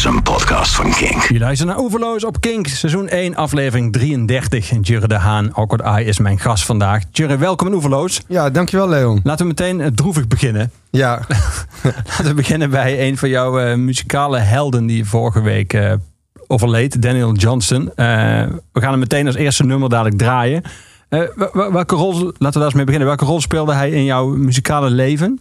is een podcast van Kink. Je luistert naar Oeverloos op Kink, seizoen 1, aflevering 33. En Jurre de Haan, Awkward Eye, is mijn gast vandaag. Jurre, welkom in Oeverloos. Ja, dankjewel Leon. Laten we meteen eh, droevig beginnen. Ja, Laten we beginnen bij een van jouw eh, muzikale helden die vorige week eh, overleed, Daniel Johnston. Eh, we gaan hem meteen als eerste nummer dadelijk draaien. Eh, welke rol, laten we daar eens mee beginnen. Welke rol speelde hij in jouw muzikale leven?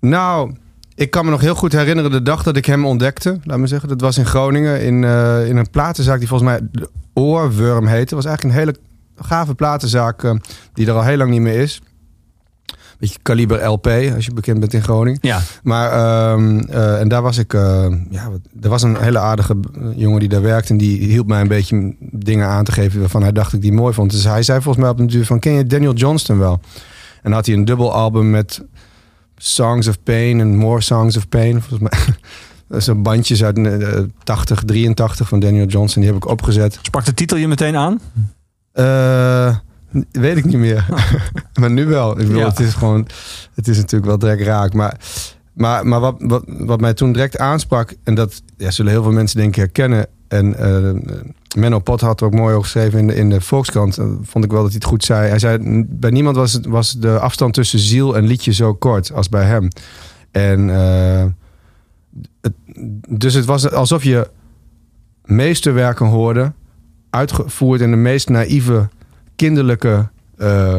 nou, ik kan me nog heel goed herinneren de dag dat ik hem ontdekte. Laat me zeggen, dat was in Groningen in, eh, in een platenzaak die volgens mij de Oorworm heette. Het was eigenlijk een hele gave platenzaak eh, die er al heel lang niet meer is. Beetje kaliber LP, als je bekend bent in Groningen. Ja, Maar, ehm, eh, en daar was ik, ja, er was een hele aardige jongen die daar werkte. En die hielp mij een beetje dingen aan te geven waarvan hij dacht ik die mooi vond. Dus hij zei volgens mij op een duur van, ken je Daniel Johnston wel? En dan had hij een dubbel album met Songs of Pain en More Songs of Pain. Volgens mij. Dat zijn bandjes uit eh, 80, 83 van Daniel Johnston. Die heb ik opgezet. sprak de titel je meteen aan? Eh, weet ik niet meer. maar nu wel. Ik bedoel, Ja. het is gewoon... Het is natuurlijk wel direct raak. Maar, maar, maar wat, wat, wat mij toen direct aansprak... en dat ja, zullen heel veel mensen denk ik herkennen... en eh, Menno Pot had er ook mooi over geschreven in de, in de Volkskrant... eh, vond ik wel dat hij het goed zei. Hij zei, bij niemand was, het, was de afstand tussen ziel en liedje zo kort als bij hem. En... eh, dus het was alsof je meesterwerken hoorde... uitgevoerd in de meest naïeve kinderlijke uh,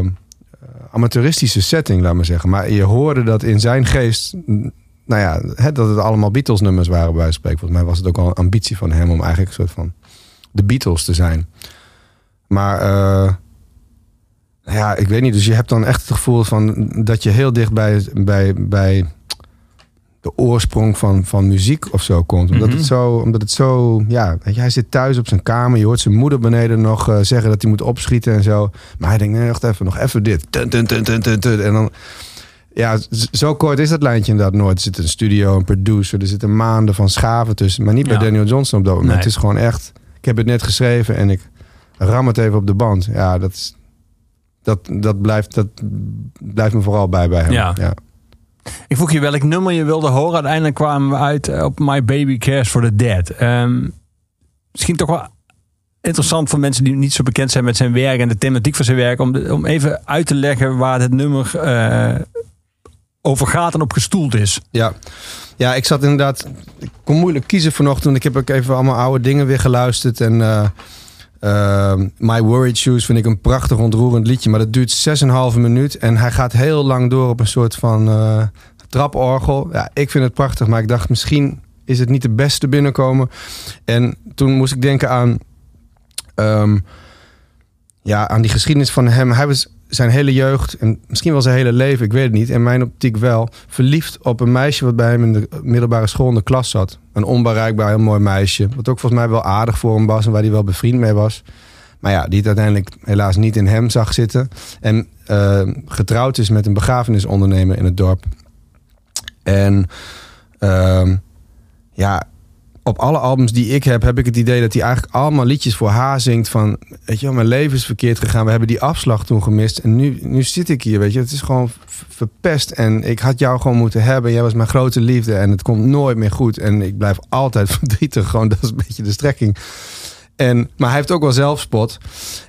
amateuristische setting, laat maar zeggen. Maar je hoorde dat in zijn geest, nou ja, dat het allemaal Beatles nummers waren bij spreken. Volgens mij was het ook al een ambitie van hem om eigenlijk een soort van de Beatles te zijn. Maar eh, ja, ik weet niet. Dus je hebt dan echt het gevoel van dat je heel dicht bij, bij, bij de oorsprong van, van muziek of zo komt. Omdat, Mhm. het zo, omdat het zo, ja, weet je, hij zit thuis op zijn kamer. Je hoort zijn moeder beneden nog eh, zeggen dat hij moet opschieten en zo. Maar hij denkt, nee, wacht even, nog even dit. En dan, ja, zo kort is dat lijntje inderdaad nooit. Er zit een studio, een producer, er zitten maanden van schaven tussen. Maar niet bij Ja. Daniel Johnston op dat moment. Nee. Het is gewoon echt, ik heb het net geschreven en ik ram het even op de band. Ja, dat is... Dat, dat, blijft, dat blijft me vooral bij bij hem. Ja. ja. Ik vroeg je welk nummer je wilde horen. Uiteindelijk kwamen we uit eh, op My Baby Cares for the Dead. Ehm, misschien toch wel interessant voor mensen die niet zo bekend zijn met zijn werk en de thematiek van zijn werk. Om, om even uit te leggen waar het nummer eh, over gaat en op gestoeld is. Ja. ja, ik zat inderdaad. Ik kon moeilijk kiezen vanochtend. Ik heb ook even allemaal oude dingen weer geluisterd. En eh, eh, My Worried Shoes vind ik een prachtig ontroerend liedje. Maar dat duurt 6,5 minuut. En hij gaat heel lang door op een soort van eh, traporgel. Ja, ik vind het prachtig. Maar ik dacht misschien is het niet de beste binnenkomen. En toen moest ik denken aan. ehm, ja, aan die geschiedenis van hem. Hij was zijn hele jeugd en misschien wel zijn hele leven, ik weet het niet, in mijn optiek wel, verliefd op een meisje wat bij hem in de middelbare school in de klas zat. Een onbereikbaar, heel mooi meisje. Wat ook volgens mij wel aardig voor hem was en waar hij wel bevriend mee was. Maar ja, die het uiteindelijk helaas niet in hem zag zitten. En eh, getrouwd is met een begrafenisondernemer in het dorp. En ehm, ja, op alle albums die ik heb, heb ik het idee dat hij eigenlijk allemaal liedjes voor haar zingt. Van, weet je wel, mijn leven is verkeerd gegaan. We hebben die afslag toen gemist. En nu, nu zit ik hier, weet je. Het is gewoon verpest. En ik had jou gewoon moeten hebben. Jij was mijn grote liefde. En het komt nooit meer goed. En ik blijf altijd verdrietig. Gewoon, dat is een beetje de strekking. En, maar hij heeft ook wel zelfspot.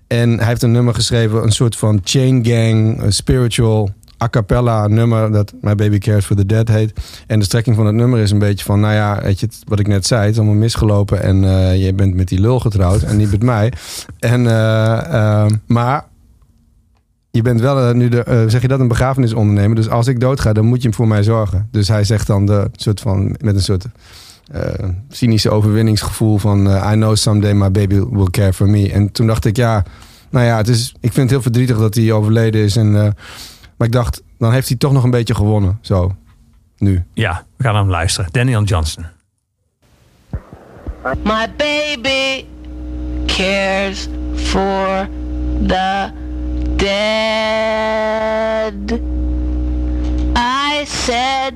En hij heeft een nummer geschreven, een soort van chain gang, spiritual a cappella nummer dat My Baby Cares for the Dead heet. En de strekking van het nummer is een beetje van, nou ja, weet je, wat ik net zei, het is allemaal misgelopen en eh, je bent met die lul getrouwd en niet met mij. En, eh, eh, maar je bent wel nu de, zeg je dat, een begrafenisondernemer. Dus als ik doodga, dan moet je hem voor mij zorgen. Dus hij zegt dan de soort van, met een soort cynische overwinningsgevoel van I know someday my baby will care for me. En toen dacht ik, ja, nou ja, het is, ik vind het heel verdrietig dat hij overleden is. En, maar ik dacht, dan heeft hij toch nog een beetje gewonnen. Zo, nu. Ja, we gaan naar hem luisteren. Daniel Johnston. My baby cares for the dead. I said,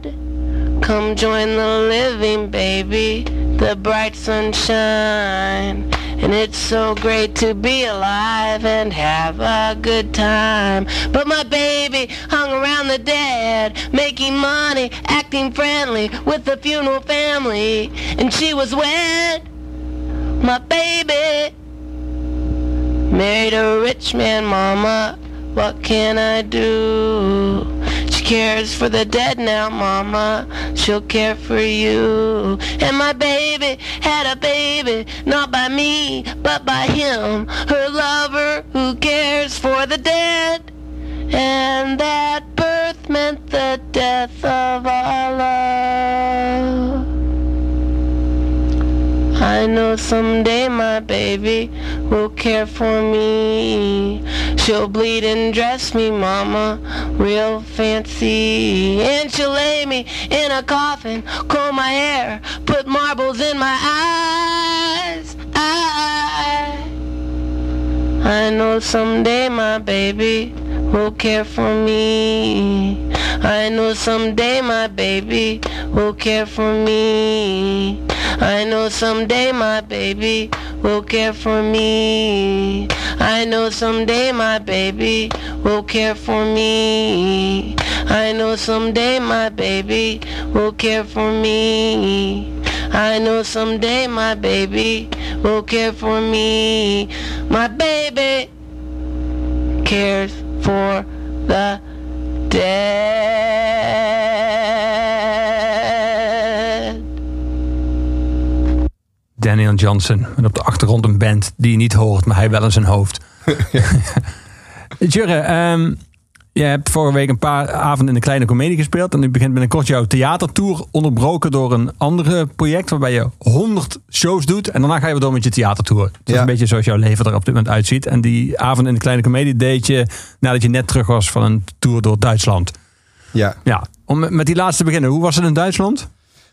Come join the living, baby, the bright sunshine. And it's so great to be alive and have a good time. But my baby hung around the dead, making money, acting friendly with the funeral family. And she was wed, my baby. Married a rich man, mama. What can I do? Cares for the dead now, mama. She'll care for you. And my baby had a baby, not by me, but by him. Her lover who cares for the dead. And that birth meant the death of our love. I know someday my baby will care for me. She'll bleed and dress me, mama, real fancy. And she'll lay me in a coffin, comb my hair, put marbles in my eyes. I, I know someday my baby will care for me. I know someday my baby will care for me. I know someday my baby will care for me. I know someday my baby will care for me. I know someday my baby will care for me. I know someday my baby will care for me. My baby cares for the dead. Daniel Johnson. En op de achtergrond een band die je niet hoort, maar hij wel in zijn hoofd. Jurre, ehm, je hebt vorige week een paar avonden in de kleine komedie gespeeld. En nu begint binnenkort jouw theatertour. Onderbroken door een andere project waarbij je 100 shows doet. En daarna ga je weer door met je theatertour. Dat is Ja. een beetje zoals jouw leven er op dit moment uitziet. En die avond in de kleine komedie deed je nadat je net terug was van een tour door Duitsland. Ja. Ja, om met- die laatste te beginnen. Hoe was het in Duitsland?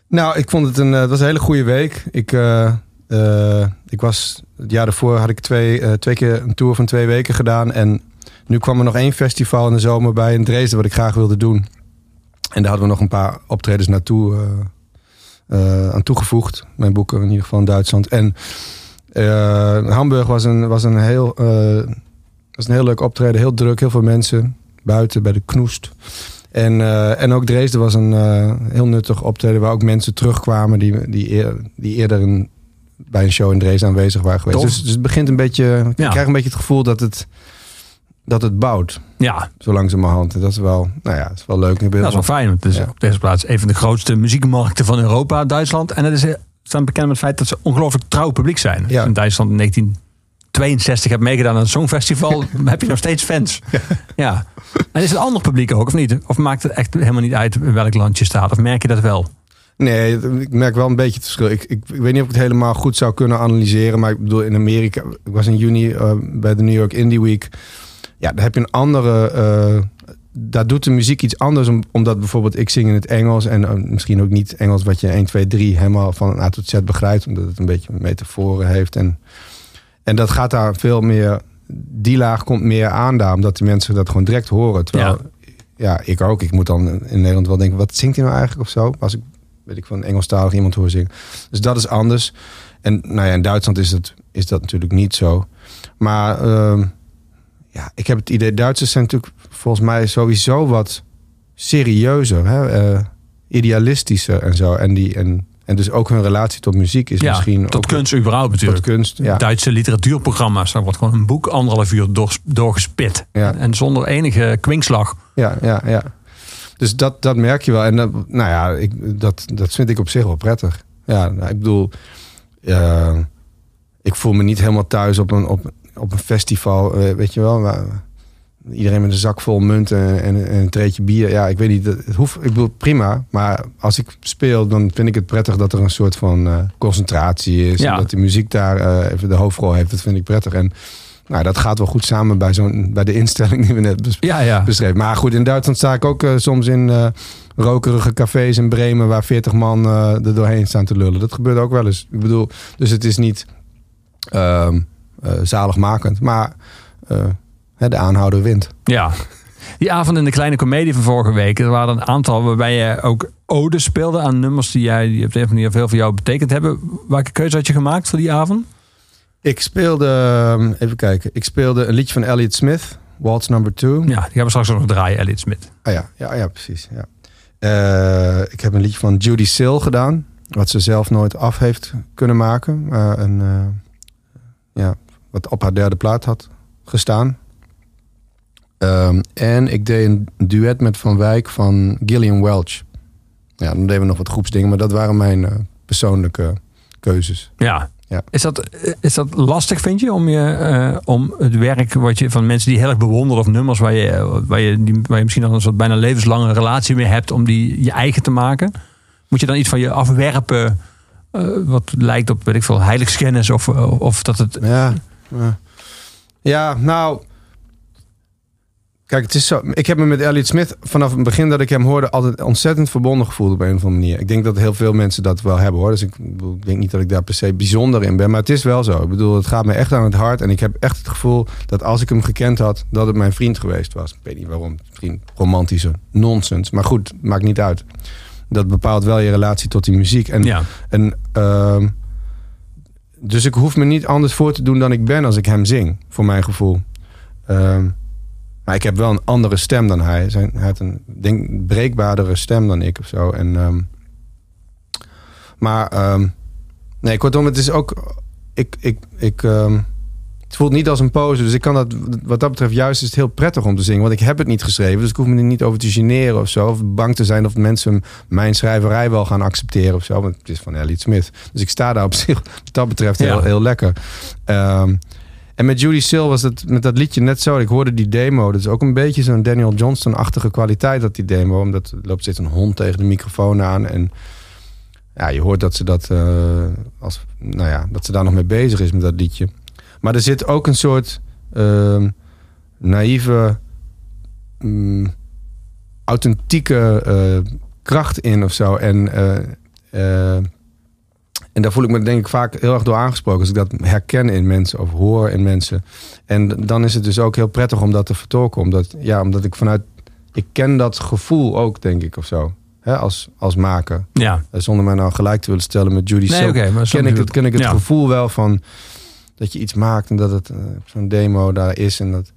Nou, ik vond het een, eh, het was een hele goede week. Ik, eh, eh, ik was, het jaar daarvoor had ik twee, twee keer een tour van twee weken gedaan. En nu kwam er nog één festival in de zomer bij in Dresden wat ik graag wilde doen. En daar hadden we nog een paar optredens naartoe eh, eh, aan toegevoegd. Mijn boeken in ieder geval in Duitsland. En eh, Hamburg was een, was, een heel, was een heel leuk optreden. Heel druk, heel veel mensen. Buiten bij de Knoest. En, en ook Dresden was een heel nuttig optreden waar ook mensen terugkwamen die, die, eer- die eerder een, bij een show in Dresden aanwezig waren geweest. Dus, dus het begint een beetje. Ik krijg een beetje het gevoel dat het, dat het bouwt, Ja, zo langzamerhand. En dat is wel, nou ja, dat is wel leuk. Dat is wel fijn. Het is Ja. op deze plaats een van de grootste muziekmarkten van Europa, Duitsland. En het is eh, staan bekend met het feit dat ze ongelooflijk trouw publiek zijn. Ja. In Duitsland in 1962 hebt meegedaan aan een songfestival, heb je nog steeds fans. Ja. En is het ander publiek ook, of niet? Of maakt het echt helemaal niet uit in welk land je staat? Of merk je dat wel? Nee, ik merk wel een beetje het verschil. Ik, ik, ik weet niet of ik het helemaal goed zou kunnen analyseren. Maar ik bedoel, in Amerika... Ik was in juni eh, bij de New York Indie Week. Ja, daar heb je een andere... eh, daar doet de muziek iets anders. om- Omdat bijvoorbeeld ik zing in het Engels. En eh, misschien ook niet Engels wat je 1, 2, 3 helemaal van A tot Z begrijpt. Omdat het een beetje metaforen heeft. En, en dat gaat daar veel meer... Die laag komt meer aan daar. Omdat die mensen dat gewoon direct horen. Terwijl, ja. ik ook. Ik moet dan in Nederland wel denken... Wat zingt hij nou eigenlijk of zo? Als ik weet ik van Engelstalig iemand hoor zingen. Dus dat is anders. En nou ja, in Duitsland is, het, is dat natuurlijk niet zo. Maar ehm, ja, ik heb het idee, Duitsers zijn natuurlijk volgens mij sowieso wat serieuzer, hè? eh, idealistischer en zo. En, die, en, en dus ook hun relatie tot muziek is Ja, misschien tot ook kunst überhaupt tot natuurlijk. kunst. Ja. Duitse literatuurprogramma's, daar wordt gewoon een boek anderhalf uur door, doorgespit. Ja. En zonder enige kwinkslag. Ja, ja, ja. Dus dat, dat merk je wel. En dat, nou ja, ik, dat, dat vind ik op zich wel prettig. Ja, nou, ik bedoel, eh, ik voel me niet helemaal thuis op een, op, op een festival, eh, weet je wel. Waar, iedereen met een zak vol munten en, en een treetje bier. Ja, ik weet niet, het hoeft, ik bedoel, prima. Maar als ik speel, dan vind ik het prettig dat er een soort van eh, concentratie is. Ja. En dat de muziek daar eh, even de hoofdrol heeft. Dat vind ik prettig. En nou, dat gaat wel goed samen bij, zo'n, bij de instelling die we net besproken Ja, ja. beschreven. Maar goed, in Duitsland sta ik ook soms in rokerige cafés in Bremen... waar 40 man er doorheen staan te lullen. Dat gebeurt ook wel eens. Ik bedoel, dus het is niet ehm, eh, zaligmakend. Maar eh, de aanhouder wint. Ja. Die avond in de kleine komedie van vorige week, er waren een aantal waarbij je ook ode speelde aan nummers die jij die op de een of andere manier veel voor jou betekend hebben. Welke keuze had je gemaakt voor die avond? Ik speelde, ehm, even kijken, ik speelde een liedje van Elliott Smith. Waltz number two. Ja, die gaan we straks ook nog draaien, Elliot Smith. Ah ja, ja, ja precies. Ja. Eh, ik heb een liedje van Judy Sill gedaan. Wat ze zelf nooit af heeft kunnen maken. Maar een, eh, ja, wat op haar derde plaat had gestaan. Ehm, en ik deed een duet met Van Wijk van Gillian Welch. Ja, dan deden we nog wat groepsdingen. Maar dat waren mijn eh, persoonlijke keuzes. Ja. Ja. Is, dat, is dat lastig, vind je, om, je, eh, om het werk wat je, van mensen die heel erg bewonderen of nummers waar je, waar je, die, waar je misschien al een soort bijna levenslange relatie mee hebt, om die je eigen te maken? Moet je dan iets van je afwerpen eh, wat lijkt op, weet ik veel, heiligschennis of, of dat het... Ja, ja. ja, nou. Kijk, het is zo. Ik heb me met Elliot Smith vanaf het begin dat ik hem hoorde altijd ontzettend verbonden gevoeld op een of andere manier. Ik denk dat heel veel mensen dat wel hebben hoor. Dus ik denk niet dat ik daar per se bijzonder in ben. Maar het is wel zo. Ik bedoel, het gaat me echt aan het hart. En ik heb echt het gevoel dat als ik hem gekend had, dat het mijn vriend geweest was. Ik weet niet waarom. Vriend, romantische nonsens. Maar goed, maakt niet uit. Dat bepaalt wel je relatie tot die muziek. En, Ja. en ehm, dus ik hoef me niet anders voor te doen dan ik ben als ik hem zing, voor mijn gevoel. Ehm, maar ik heb wel een andere stem dan hij. Hij heeft een denk, breekbaardere stem dan ik of zo. En, ehm, maar ehm, nee, kortom, het is ook. Ik, ik, ik, het voelt niet als een pose. Dus ik kan dat, wat dat betreft, juist is het heel prettig om te zingen. Want ik heb het niet geschreven. Dus ik hoef me er niet over te generen of zo. Of bang te zijn of mensen mijn schrijverij wel gaan accepteren of zo. Want het is van Elliot Smith. Dus ik sta daar op zich, wat dat betreft, heel, Ja. heel lekker. Ehm, en met Judy Sill was het met dat liedje net zo. Ik hoorde die demo. Dat is ook een beetje zo'n Daniel Johnston-achtige kwaliteit, dat die demo. Omdat er loopt zit een hond tegen de microfoon aan. En ja, je hoort dat ze dat, eh, als, nou ja, dat ze daar nog mee bezig is met dat liedje. Maar er zit ook een soort ehm, naïeve, mm, authentieke eh, kracht in of zo. En, eh, eh, en daar voel ik me denk ik vaak heel erg door aangesproken. Als ik dat herken in mensen of hoor in mensen. En dan is het dus ook heel prettig om dat te vertolken. Omdat, ja, omdat ik vanuit... Ik ken dat gevoel ook, denk ik, of zo. Hè, als, als maker. Ja. Zonder mij nou gelijk te willen stellen met Judy Nee, ken, ik het, ken ik het Ja. gevoel wel van dat je iets maakt en dat het eh, zo'n demo daar is. En, dat,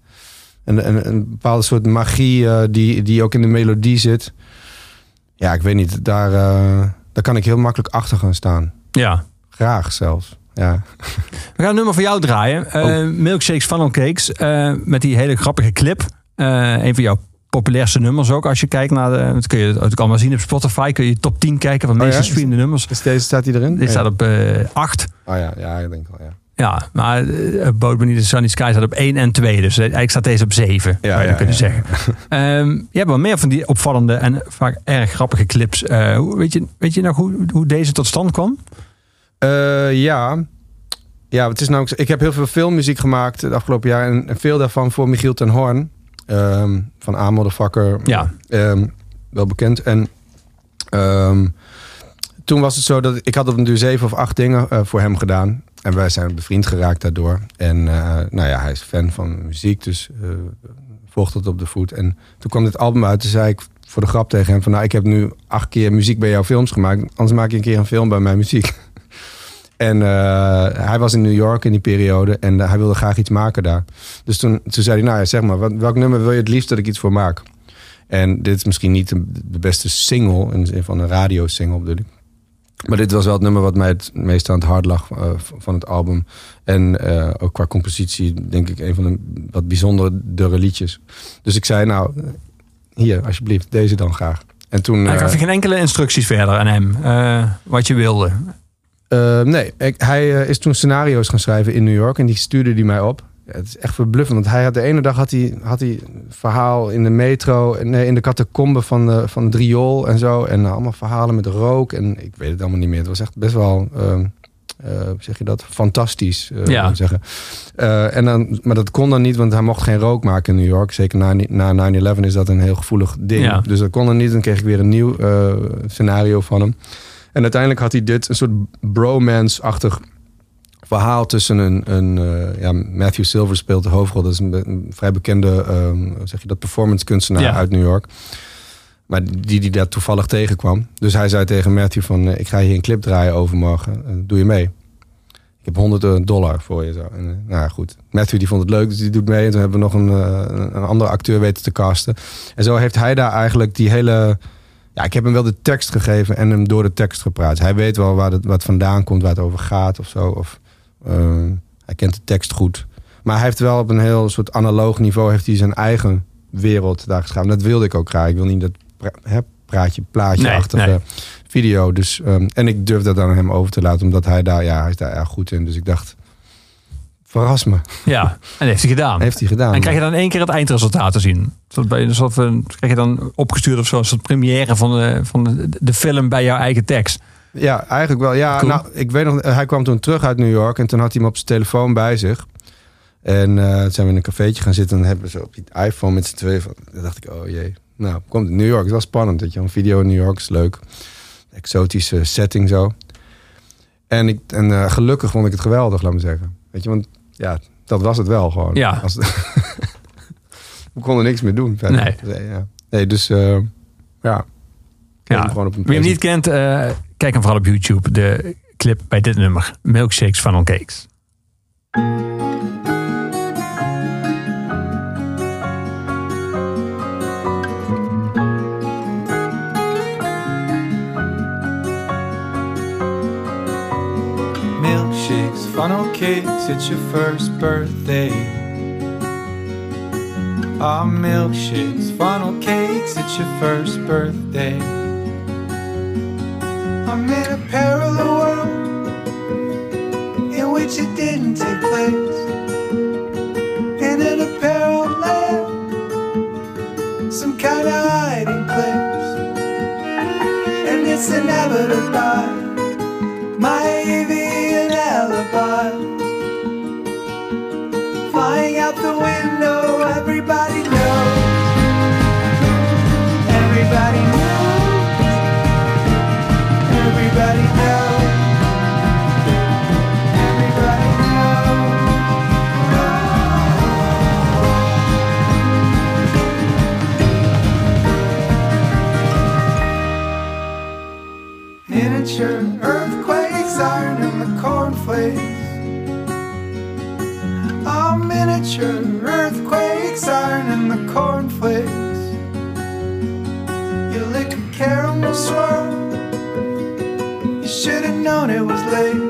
en, en een bepaalde soort magie eh, die, die ook in de melodie zit. Ja, ik weet niet, daar, eh, daar kan ik heel makkelijk achter gaan staan. Ja. Graag zelfs. Ja. We gaan een nummer voor jou draaien. Oh. Milkshakes Funnel Cakes. met die hele grappige clip. Een van jouw populairste nummers ook. Als je kijkt naar de... Dat kun je ook allemaal zien op Spotify. Kun je top 10 kijken van de Oh meest ja? gestreamde nummers. Dus deze staat hij erin? Dit Ja. staat op eh 8. Oh ja, ja, ik denk wel, ja. Ja, maar uh, Beneath the Sunny Sky staat op 1 en 2. Dus eh, eigenlijk staat deze op 7. Ja, zou je ja, kunnen ja. zeggen. Ehm, je hebt wel meer van die opvallende en vaak erg grappige clips. Eh, weet, je, weet je nog hoe, hoe deze tot stand kwam? Ja. Ja, het is nou, ik heb heel veel filmmuziek gemaakt het afgelopen jaar. En en veel daarvan voor Michiel ten Hoorn. ehm, van A Motherfucker. Ja. Ehm, wel bekend. En toen was het zo dat ik had op een duur zeven of acht dingen voor hem gedaan. En wij zijn bevriend geraakt daardoor. En eh, nou ja, hij is fan van muziek, dus eh volgt het op de voet. En toen kwam dit album uit. Toen zei ik voor de grap tegen hem van... nou, ik heb nu acht keer muziek bij jouw films gemaakt. Anders maak je een keer een film bij mijn muziek. En eh, hij was in New York in die periode en hij wilde graag iets maken daar. Dus toen, toen zei hij, nou ja, zeg maar, wat, welk nummer wil je het liefst dat ik iets voor maak? En dit is misschien niet de, de beste single, in de zin van een radiosingle bedoel ik. Maar dit was wel het nummer wat mij het meest aan het hart lag eh, van het album. En eh, ook qua compositie denk ik een van de wat bijzondere liedjes. Dus ik zei, nou, hier, alsjeblieft, deze dan graag. En toen... Hij gaf je geen enkele instructies verder aan hem. eh, wat je wilde. Nee, ik, hij is toen scenario's gaan schrijven in New York en die stuurde die mij op. Ja, het is echt verbluffend, want hij had de ene dag had hij, had hij verhaal in de metro, nee, in de catacombe van, de, van het riool en zo. En allemaal verhalen met rook en ik weet het allemaal niet meer. Het was echt best wel, uh, zeg je dat, fantastisch, ja. moet ik zeggen. Uh, en dan, maar dat kon dan niet, want hij mocht geen rook maken in New York. Zeker na, na 9-11 is dat een heel gevoelig ding. Ja. Dus dat kon dan niet. Dan kreeg ik weer een nieuw scenario van hem. En uiteindelijk had hij dit een soort bromance-achtig verhaal tussen een, een uh, ja, Matthew Silver speelt de hoofdrol. Dat is een, een vrij bekende, um, zeg je dat, performance kunstenaar Ja. uit New York. Maar die die daar toevallig tegenkwam. Dus hij zei tegen Matthew van, uh, ik ga hier een clip draaien overmorgen. Uh, doe je mee? ik heb 100 dollar voor je. Zo. En, eh, nou ja, goed. Matthew die vond het leuk, dus die doet mee. En toen hebben we nog een, eh, een andere acteur weten te casten. En zo heeft hij daar eigenlijk die hele... Ja, ik heb hem wel de tekst gegeven en hem door de tekst gepraat. Hij weet wel waar het, wat vandaan komt, waar het over gaat of zo. Of, eh, hij kent de tekst goed. Maar hij heeft wel op een heel soort analoog niveau... heeft hij zijn eigen wereld daar geschapen. Dat wilde ik ook graag. Ik wil niet dat pra praatje, plaatje-achtige Nee, nee. video. Dus, ehm, en ik durf dat aan hem over te laten, omdat hij daar, ja, hij is daar erg goed in. Dus ik dacht, verras me. Ja, en dat heeft hij gedaan. Heeft hij gedaan. En krijg je dan één keer het eindresultaat te zien? Bij, van- krijg je dan opgestuurd of zo, een soort première van de, van de, de film bij jouw eigen tekst? Ja, eigenlijk wel. Ja, Cool. nou, ik weet nog, hij kwam toen terug uit New York en toen had hij hem op zijn telefoon bij zich. En eh, toen zijn we in een cafeetje gaan zitten en hebben zo op die iPhone met z'n tweeën. Van, dan dacht ik, oh jee. Nou, komt New York, is wel spannend. Weet je, een video in New York is leuk. Exotische setting zo. En, ik, en eh, gelukkig vond ik het geweldig, laat me zeggen. Weet je, want ja, dat was het wel gewoon. Ja. Als, we konden niks meer doen. verder. Nee. ja. nee dus eh, ja. Ja. Hem gewoon op een Wie hem niet kent, eh, kijk hem vooral op YouTube. De clip bij dit nummer. Milkshakes Funnel Cakes. Milkshakes, funnel cakes, it's your first birthday. Ah, milkshakes, funnel cakes, it's your first birthday. I'm in a parallel world in which it didn't take place. And in a parallel, some kind of hiding place. And it's inevitable my avian alibis flying out the window. Everybody knows. Everybody Miniature earthquakes, iron in the cornflakes. Miniature earthquakes, iron in the cornflakes. You lick a caramel swirl. Should have known it was lace.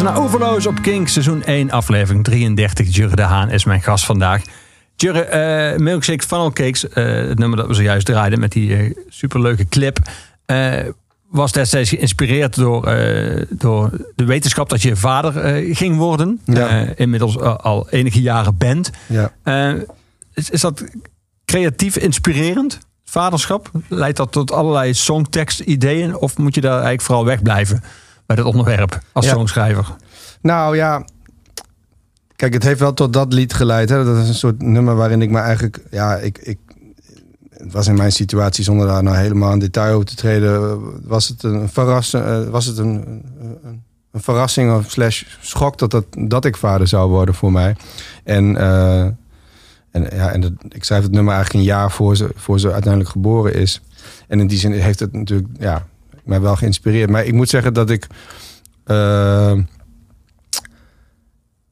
Luistert naar Overloos op King, seizoen 1, aflevering 33. Jurre de Haan is mijn gast vandaag. Jurre, eh, Milkshake Funnel Cakes, eh, het nummer dat we zojuist draaiden met die eh, superleuke clip, was destijds geïnspireerd door, door de wetenschap dat je vader ging worden. Ja. Inmiddels al, enige jaren bent. Ja. Is, is dat creatief inspirerend? Vaderschap? Leidt dat tot allerlei songtekst-ideeën? Of moet je daar eigenlijk vooral wegblijven bij dat onderwerp als Ja. songschrijver? Nou ja, kijk, het heeft wel tot dat lied geleid. Hè? Dat is een soort nummer waarin ik me eigenlijk, ja, ik, ik, het was in mijn situatie zonder daar nou helemaal in detail over te treden, was het een verrassing, eh, was het een, een, een verrassing of slash schok dat, dat, dat ik vader zou worden voor mij. En, eh, en, ja, en dat, ik schrijf het nummer eigenlijk een jaar voor ze, voor ze uiteindelijk geboren is. En in die zin heeft het natuurlijk, ja, mij wel geïnspireerd. Maar ik moet zeggen dat ik. eh,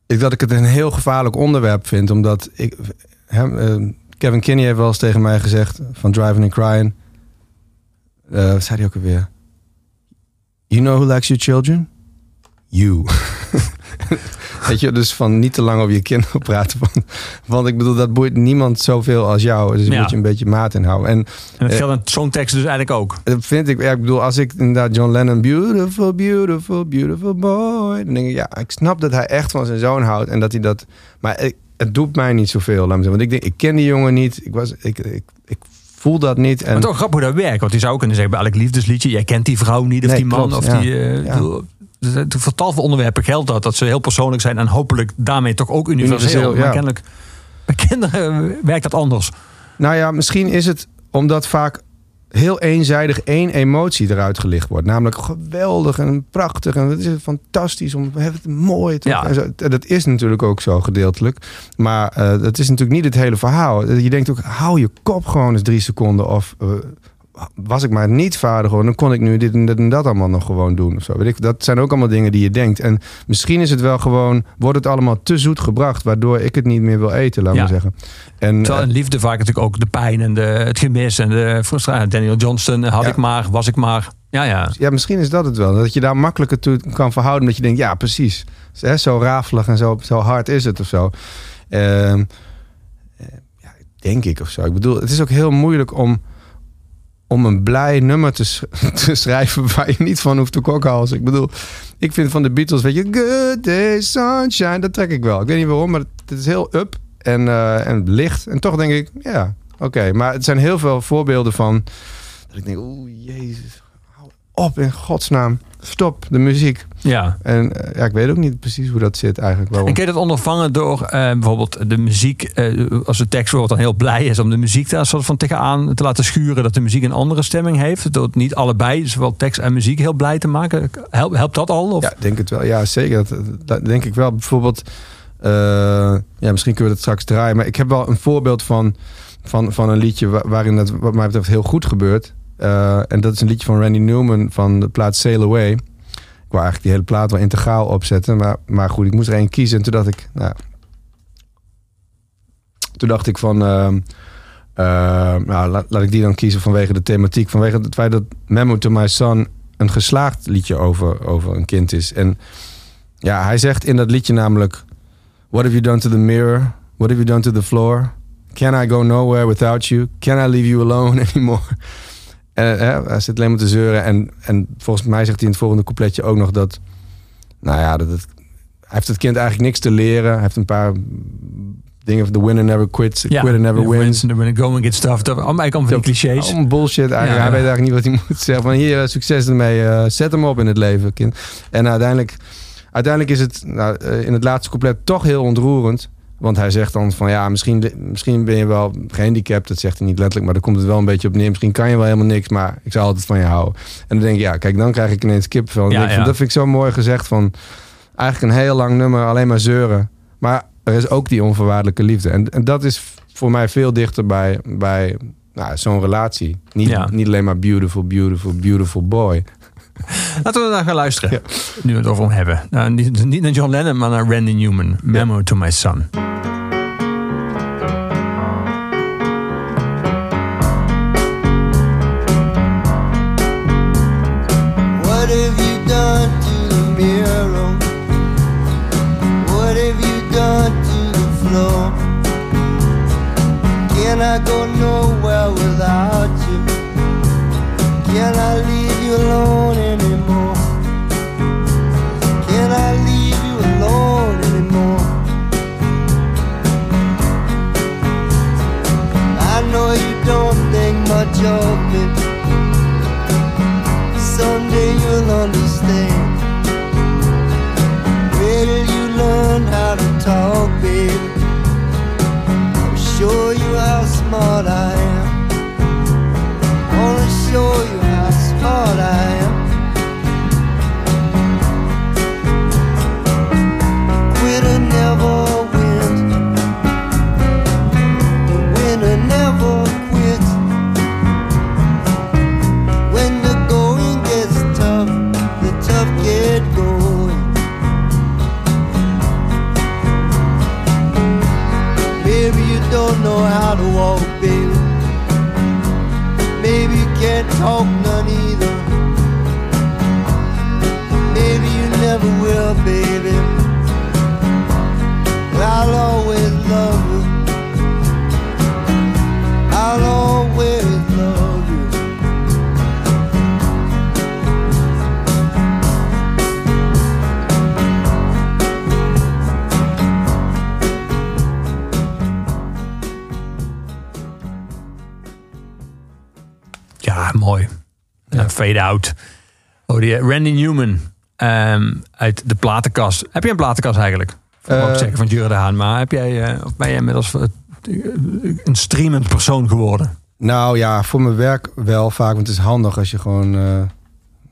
ik dat ik het een heel gevaarlijk onderwerp vind. Omdat ik. Hem, eh, Kevin Kinney heeft wel eens tegen mij gezegd van Driving and Crying. eh, wat zei hij ook alweer? You know who likes your children? You. Weet je, dus van niet te lang over je kinderen praten. Want, want ik bedoel, dat boeit niemand zoveel als jou. Dus Ja. moet je een beetje maat in houden. En En dat Eh, geldt songteksten dus eigenlijk ook. dat vind ik, ja, ik bedoel, als ik inderdaad John Lennon, beautiful, beautiful, beautiful boy. Dan denk ik, ja, ik snap dat hij echt van zijn zoon houdt. En dat hij dat, maar ik, het doet mij niet zoveel, laat me zeggen. Want ik denk, ik ken die jongen niet. Ik, was, ik, ik, ik voel dat niet. En Maar toch grappig hoe dat werkt. Want je zou kunnen zeggen bij elk liefdesliedje... jij kent die vrouw niet of Nee, die man. klopt, of ja. die, eh, Ja. Voor tal van onderwerpen geldt dat. Dat ze heel persoonlijk zijn. En hopelijk daarmee toch ook universeel. Universeel, Maar ja. kennelijk bij kinderen eh, werkt dat anders. Nou ja, misschien is het omdat vaak heel eenzijdig één emotie eruit gelicht wordt. Namelijk geweldig en prachtig en het is fantastisch om het mooi te Ja. zo. Dat is natuurlijk ook zo gedeeltelijk. Maar eh dat is natuurlijk niet het hele verhaal. Je denkt ook, hou je kop gewoon eens drie seconden. Of eh, was ik maar niet vader geworden, dan kon ik nu dit en dat en dat allemaal nog gewoon doen. Of zo. Weet ik, dat zijn ook allemaal dingen die je denkt. En misschien is het wel gewoon, wordt het allemaal te zoet gebracht, waardoor ik het niet meer wil eten, laat Ja. maar zeggen. En, Terwijl in liefde vaak natuurlijk ook de pijn en de, het gemis en de frustratie. Daniel Johnston, had Ja. ik maar, was ik maar. Ja, ja. Ja, misschien is dat het wel. Dat je daar makkelijker toe kan verhouden. Dat je denkt, ja, precies. Zo rafelig en zo, zo hard is het of zo. Ehm, eh, ja, denk ik of zo. Ik bedoel, het is ook heel moeilijk om, om een blij nummer te, te schrijven... waar je niet van hoeft te kokhalzen. Ik bedoel, ik vind van de Beatles, weet je... Good day, sunshine, dat trek ik wel. Ik weet niet waarom, maar het, het is heel up en, eh, en licht. En toch denk ik, ja, oké. Maar het zijn heel veel voorbeelden van... dat ik denk, oeh, jezus, hou op in godsnaam. Stop de muziek. ja. En eh, ja, ik weet ook niet precies hoe dat zit eigenlijk. Waarom. En kun je dat ondervangen door eh, bijvoorbeeld de muziek, eh, als de tekst bijvoorbeeld dan heel blij is om de muziek daar soort van tegenaan te laten schuren, dat de muziek een andere stemming heeft, door het niet allebei, zowel tekst en muziek, heel blij te maken? Helpt, helpt dat al? Of? Ja, denk het wel. Ja, zeker. Dat, dat denk ik wel. Bijvoorbeeld, ja, misschien kunnen we dat straks draaien. Maar ik heb wel een voorbeeld van, van, van een liedje wa- waarin dat wat mij betreft heel goed gebeurt. Eh, en dat is een liedje van Randy Newman van de plaat Sail Away. Ik wou eigenlijk die hele plaat wel integraal opzetten. Maar, maar goed, ik moest er één kiezen. En toen dacht ik, nou, toen dacht ik van, ehm, eh, nou, laat, laat ik die dan kiezen vanwege de thematiek. Vanwege het feit dat Memo to My Son een geslaagd liedje over, over een kind is. En ja, hij zegt in dat liedje namelijk... What have you done to the mirror? What have you done to the floor? Can I go nowhere without you? Can I leave you alone anymore? En, hè, hij zit alleen maar te zeuren. En, en volgens mij zegt hij in het volgende coupletje ook nog dat... Nou ja, dat het, hij heeft het kind eigenlijk niks te leren. Hij heeft een paar dingen van the winner never quits, the quitter never wins. The winner going get stuff. Dat allemaal allemaal van die clichés. Allemaal bullshit eigenlijk. Ja, Hij weet eigenlijk niet wat hij moet zeggen. Van hier, eh, succes ermee. eh, zet hem op in het leven, kind. En uiteindelijk, uiteindelijk is het nou, eh, in het laatste couplet toch heel ontroerend. Want hij zegt dan van ja, misschien, misschien ben je wel gehandicapt. Dat zegt hij niet letterlijk, maar daar komt het wel een beetje op neer. Misschien kan je wel helemaal niks, maar ik zal altijd van je houden. En dan denk ik, ja, kijk, dan krijg ik ineens kipvel. Ja. Dat vind ik zo mooi gezegd van eigenlijk een heel lang nummer, alleen maar zeuren. Maar er is ook die onvoorwaardelijke liefde. En, en dat is voor mij veel dichter bij, bij nou, zo'n relatie. Niet, Ja. niet alleen maar beautiful, beautiful, beautiful boy. Laten we naar gaan luisteren. Ja. Nu we het over hem hebben. Nou, niet, niet naar John Lennon, maar naar Randy Newman. Memo to my son. Ja. Fade Out. Oh, die eh, Randy Newman ehm, uit de platenkast. Heb je een platenkast eigenlijk? Voor Eh, ook zeggen van Jure de Haan. Maar heb jij, eh, of ben jij inmiddels eh, een streamend persoon geworden? Nou ja, voor mijn werk wel vaak. Want het is handig als je gewoon eh,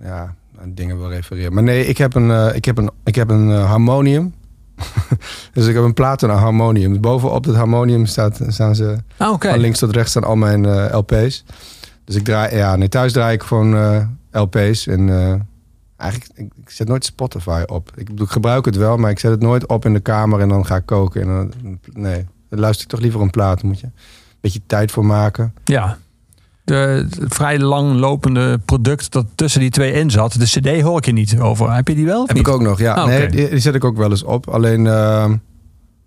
ja, aan dingen wil refereren. Maar nee, ik heb een, eh, ik heb een, ik heb een eh, harmonium. dus ik heb een plaat en een harmonium. Bovenop het harmonium staat, staan ze Ah, oké. van links tot rechts staan al mijn eh, LP's. Dus ik draai, ja, nee, thuis draai ik gewoon eh, LP's. En eh, eigenlijk, ik, ik zet nooit Spotify op. Ik, ik gebruik het wel, maar ik zet het nooit op in de kamer en dan ga ik koken. En dan, nee, dan luister ik toch liever een plaat. Moet je een beetje tijd voor maken. Ja. De, vrij langlopende product dat tussen die twee in zat. De cd hoor ik je niet over. Heb je die wel Heb niet? ik ook nog, ja. Ah, Nee, die, die zet ik ook wel eens op. Alleen, eh,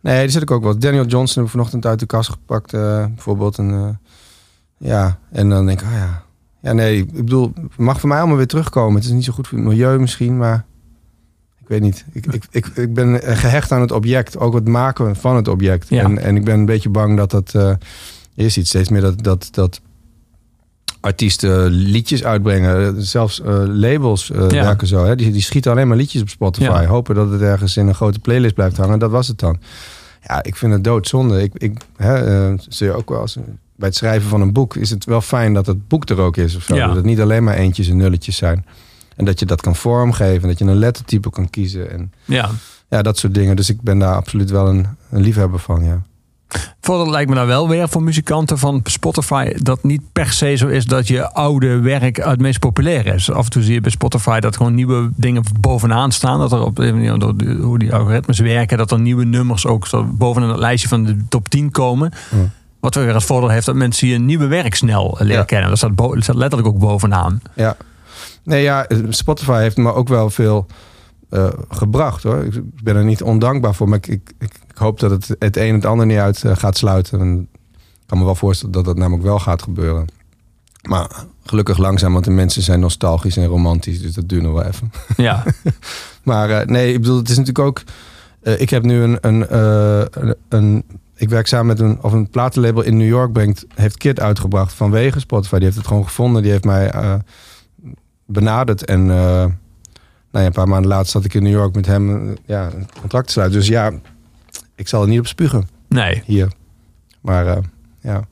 nee, die zet ik ook wel. Daniel Johnson heb ik vanochtend uit de kast gepakt, bijvoorbeeld. En, eh, ja, en dan denk ik, ah ja. Ja, nee, ik bedoel, het mag voor mij allemaal weer terugkomen. Het is niet zo goed voor het milieu misschien, maar ik weet niet. Ik, ik, ik, ik ben gehecht aan het object, ook het maken van het object. Ja. En, en ik ben een beetje bang dat dat... eh je ziet steeds meer dat, dat, dat artiesten liedjes uitbrengen. Zelfs eh, labels eh, Ja. werken zo. Hè? Die, die schieten alleen maar liedjes op Spotify. Ja. Hopen dat het ergens in een grote playlist blijft hangen. Dat was het dan. Ja, ik vind het doodzonde. Ik, ik, hè, eh, zul je ook wel eens, bij het schrijven van een boek is het wel fijn dat het boek er ook is. Of zo. Ja. Dat het niet alleen maar eentjes en nulletjes zijn. En dat je dat kan vormgeven. Dat je een lettertype kan kiezen. En Ja. ja, dat soort dingen. Dus ik ben daar absoluut wel een, een liefhebber van, ja. Voordeel lijkt me nou wel weer voor muzikanten van Spotify dat niet per se zo is dat je oude werk het meest populair is. Af en toe zie je bij Spotify dat gewoon nieuwe dingen bovenaan staan. Dat er op hoe die algoritmes werken, dat er nieuwe nummers ook zo bovenaan het lijstje van de top 10 komen. Ja. Wat weer het voordeel heeft dat mensen je nieuwe werk snel leren Ja. kennen. Dat staat, bo- dat staat letterlijk ook bovenaan. Ja. Nee, ja, Spotify heeft me ook wel veel eh, gebracht hoor. Ik ben er niet ondankbaar voor, maar ik, ik, hoop dat het het een het ander niet uit eh, gaat sluiten. En ik kan me wel voorstellen dat dat namelijk wel gaat gebeuren. Maar gelukkig langzaam, want de mensen zijn nostalgisch en romantisch, dus dat duurt nog wel even. Ja, Maar eh, nee, ik bedoel, het is natuurlijk ook. ik heb nu een, een, een, Ik werk samen met een. Of een platenlabel in New York brengt. Heeft Kid uitgebracht vanwege Spotify. Die heeft het gewoon gevonden. Die heeft mij benaderd. En. Ja, een paar maanden later zat ik in New York met hem. eh, ja, een contract te sluiten. Dus ja, ik zal er niet op spugen nee. hier. Maar eh, ja.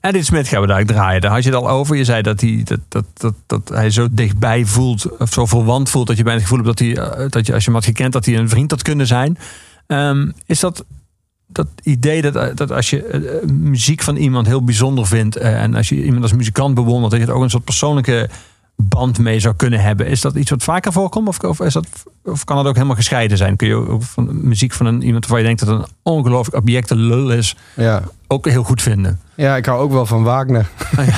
En dit Smit gaan we daar draaien. Daar had je het al over. Je zei dat hij, dat, dat, dat, dat hij zo dichtbij voelt, of zo verwant voelt, dat je bij het gevoel hebt dat, hij, eh, dat je, als je hem had gekend, dat hij een vriend had kunnen zijn. Ehm, is dat dat idee dat, dat als je muziek van iemand heel bijzonder vindt en als je iemand als muzikant bewondert, dat je er ook een soort persoonlijke band mee zou kunnen hebben. Is dat iets wat vaker voorkomt? Of, of, is dat, of kan dat ook helemaal gescheiden zijn? Kun je ook van muziek van een, iemand waarvan je denkt dat het een ongelooflijk objecte lul is, Ja. ook heel goed vinden? Ja, ik hou ook wel van Wagner.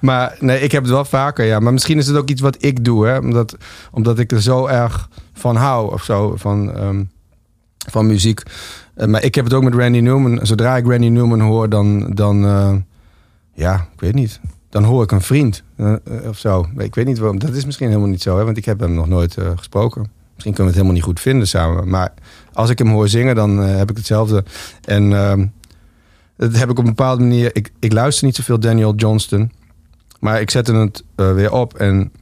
maar nee, ik heb het wel vaker, ja. Maar misschien is het ook iets wat ik doe, hè. Omdat, omdat ik er zo erg van hou of zo, van, ehm, van muziek. Eh, maar ik heb het ook met Randy Newman. Zodra ik Randy Newman hoor, dan, dan eh, ja, ik weet niet. Dan hoor ik een vriend eh, eh, of zo. Ik weet niet waarom. Dat is misschien helemaal niet zo, hè, want ik heb hem nog nooit eh, gesproken. Misschien kunnen we het helemaal niet goed vinden samen. Maar als ik hem hoor zingen, dan heb ik hetzelfde. En ehm, dat heb ik op een bepaalde manier. Ik, ik luister niet zoveel Daniel Johnston. Maar ik zette het weer op en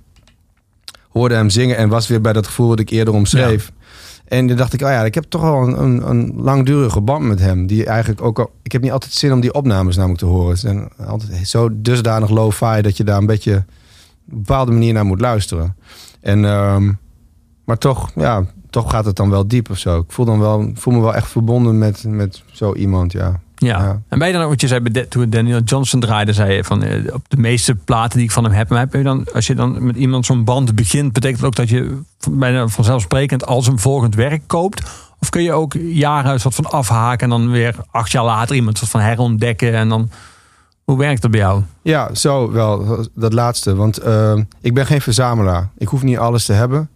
hoorde hem zingen. En was weer bij dat gevoel wat ik eerder omschreef. En toen dacht ik, oh ja, ik heb toch wel een, een, een langdurige band met hem. Die eigenlijk ook al. Ik heb niet altijd zin om die opnames namelijk te horen. Ze zijn altijd zo dusdanig low-fi dat je daar een beetje op een bepaalde manier naar moet luisteren. En, ehm, maar toch, ja, toch gaat het dan wel diep of zo. Ik voel, dan wel, voel me wel echt verbonden met, met zo iemand, ja. Ja. Ja. En ben je dan ook, wat je zei, bij toen Daniel Johnson draaide, zei je van eh, op de meeste platen die ik van hem heb, maar heb je dan, als je dan met iemand zo'n band begint, betekent dat ook dat je bijna vanzelfsprekend al zijn volgend werk koopt? Of kun je ook jaren een soort van afhaken en dan weer acht jaar later iemand soort van herontdekken en dan, hoe werkt dat bij jou? Ja, zo wel. Dat laatste. Want ehm, ik ben geen verzamelaar. Ik hoef niet alles te hebben.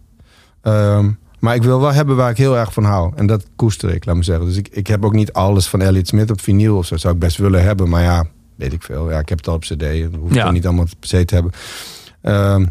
Ehm, maar ik wil wel hebben waar ik heel erg van hou. En dat koester ik, laat me zeggen. Dus ik, ik heb ook niet alles van Elliot Smith op vinyl of zo. Zou ik best willen hebben. Maar ja, weet ik veel. Ja, ik heb het al op cd. Dat hoef ik Ja. niet allemaal per se te hebben. Ehm,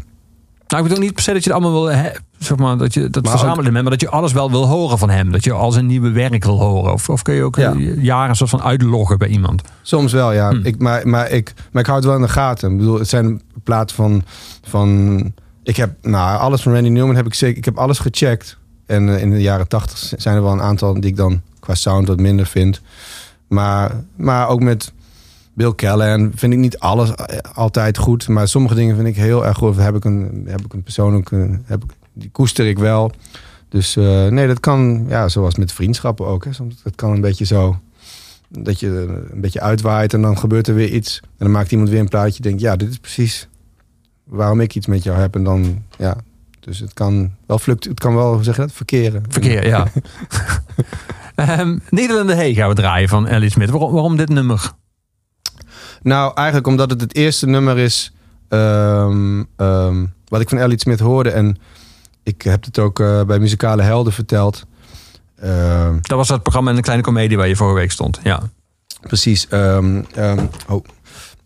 Nou, ik bedoel niet per se dat je het allemaal wil, hè, zeg maar, dat je dat verzamelen bent, maar dat je alles wel wil horen van hem. Dat je al zijn nieuwe werk wil horen. Of, of kun je ook Ja. jaren soort van uitloggen bij iemand? Soms wel, ja. Hmm. Ik, maar, maar, ik, maar ik hou het wel in de gaten. Ik bedoel, het zijn platen van, van... Ik heb, nou, alles van Randy Newman heb ik zeker... Ik heb alles gecheckt. En eh, in de jaren tachtig zijn er wel een aantal die ik dan qua sound wat minder vind. Maar, maar ook met Bill Callahan vind ik niet alles eh, altijd goed. Maar sommige dingen vind ik heel erg goed. Heb ik een, heb ik een persoonlijk... eh, Heb ik, die koester ik wel. Dus nee, dat kan... Ja, zoals met vriendschappen ook. Hè. Soms, dat kan een beetje zo dat je een beetje uitwaait en dan gebeurt er weer iets. En dan maakt iemand weer een plaatje. Denkt, ja, dit is precies waarom ik iets met jou heb. En dan, ja, dus het kan wel fluctu het kan wel, hoe zeg je dat, verkeren. Verkeer, ja. Ehm Nederlander Hey gaan we draaien van Ellie Smith. Waarom, waarom dit nummer? Nou, eigenlijk omdat het het eerste nummer is ehm, ehm, wat ik van Elliot Smith hoorde. En ik heb het ook eh, bij Muzikale Helden verteld. Dat was dat programma in de kleine komedie waar je vorige week stond. Ja. Precies. oh,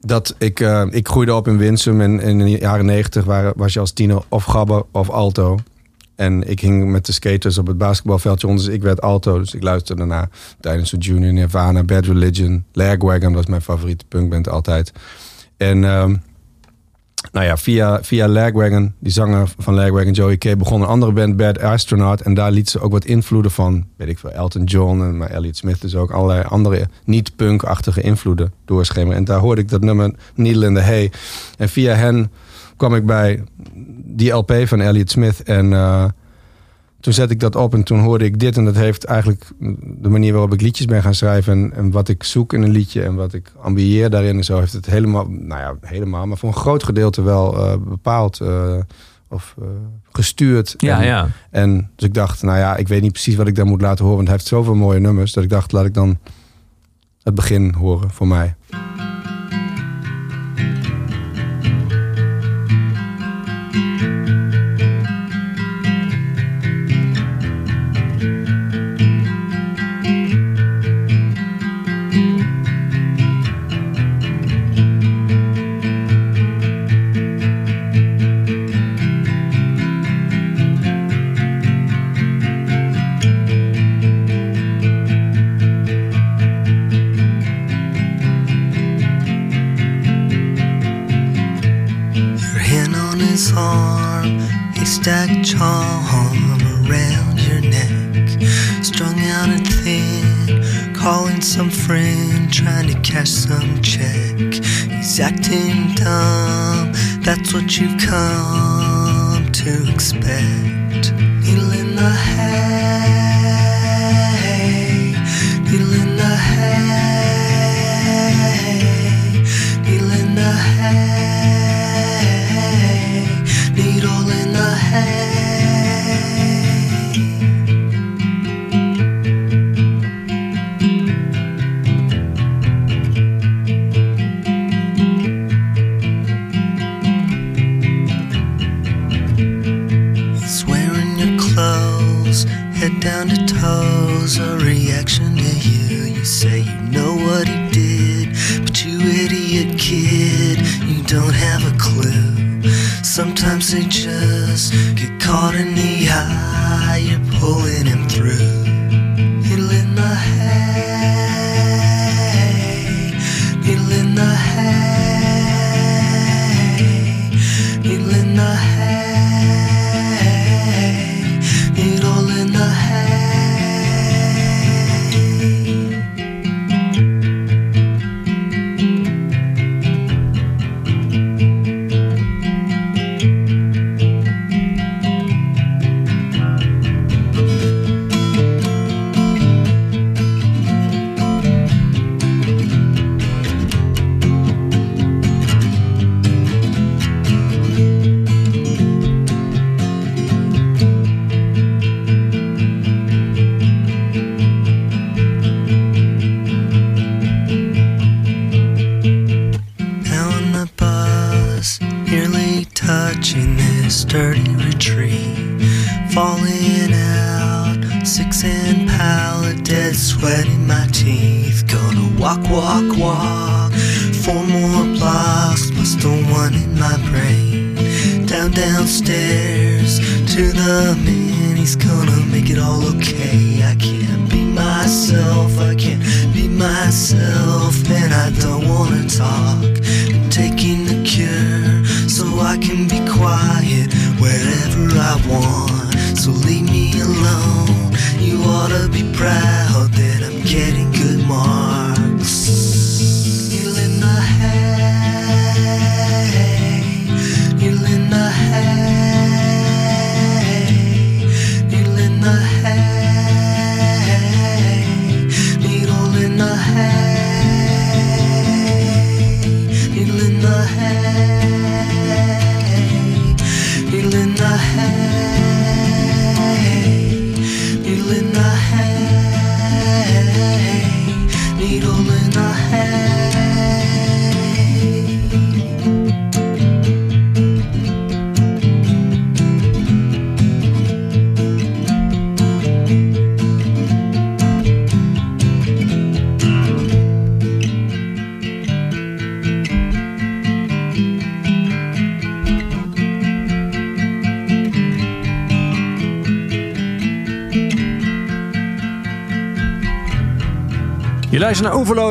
dat ik, eh, ik groeide op in Winsum en in de jaren negentig was je als tiener of gabber of alto. En ik hing met de skaters op het basketbalveldje onder, dus ik werd alto. Dus ik luisterde naar Dinosaur Jr., Nirvana, Bad Religion, Lagwagon, is mijn favoriete punkband altijd. En ehm, nou ja, via, via Lagwagon, die zanger van Lagwagon, Joey K, begon een andere band, Bad Astronaut. En daar liet ze ook wat invloeden van, weet ik veel, Elton John en maar Elliot Smith. Dus ook allerlei andere niet-punk-achtige invloeden doorschemeren. En daar hoorde ik dat nummer Needle in the Hay. En via hen kwam ik bij die LP van Elliot Smith. En eh, toen zette ik dat op en toen hoorde ik dit. En dat heeft eigenlijk de manier waarop ik liedjes ben gaan schrijven. En, en wat ik zoek in een liedje en wat ik ambieer daarin en zo. Heeft het helemaal, nou ja, helemaal, maar voor een groot gedeelte wel eh, bepaald. eh, of eh, gestuurd. Ja, en, ja. en dus ik dacht, nou ja, ik weet niet precies wat ik daar moet laten horen. Want hij heeft zoveel mooie nummers. Dat ik dacht, laat ik dan het begin horen voor mij.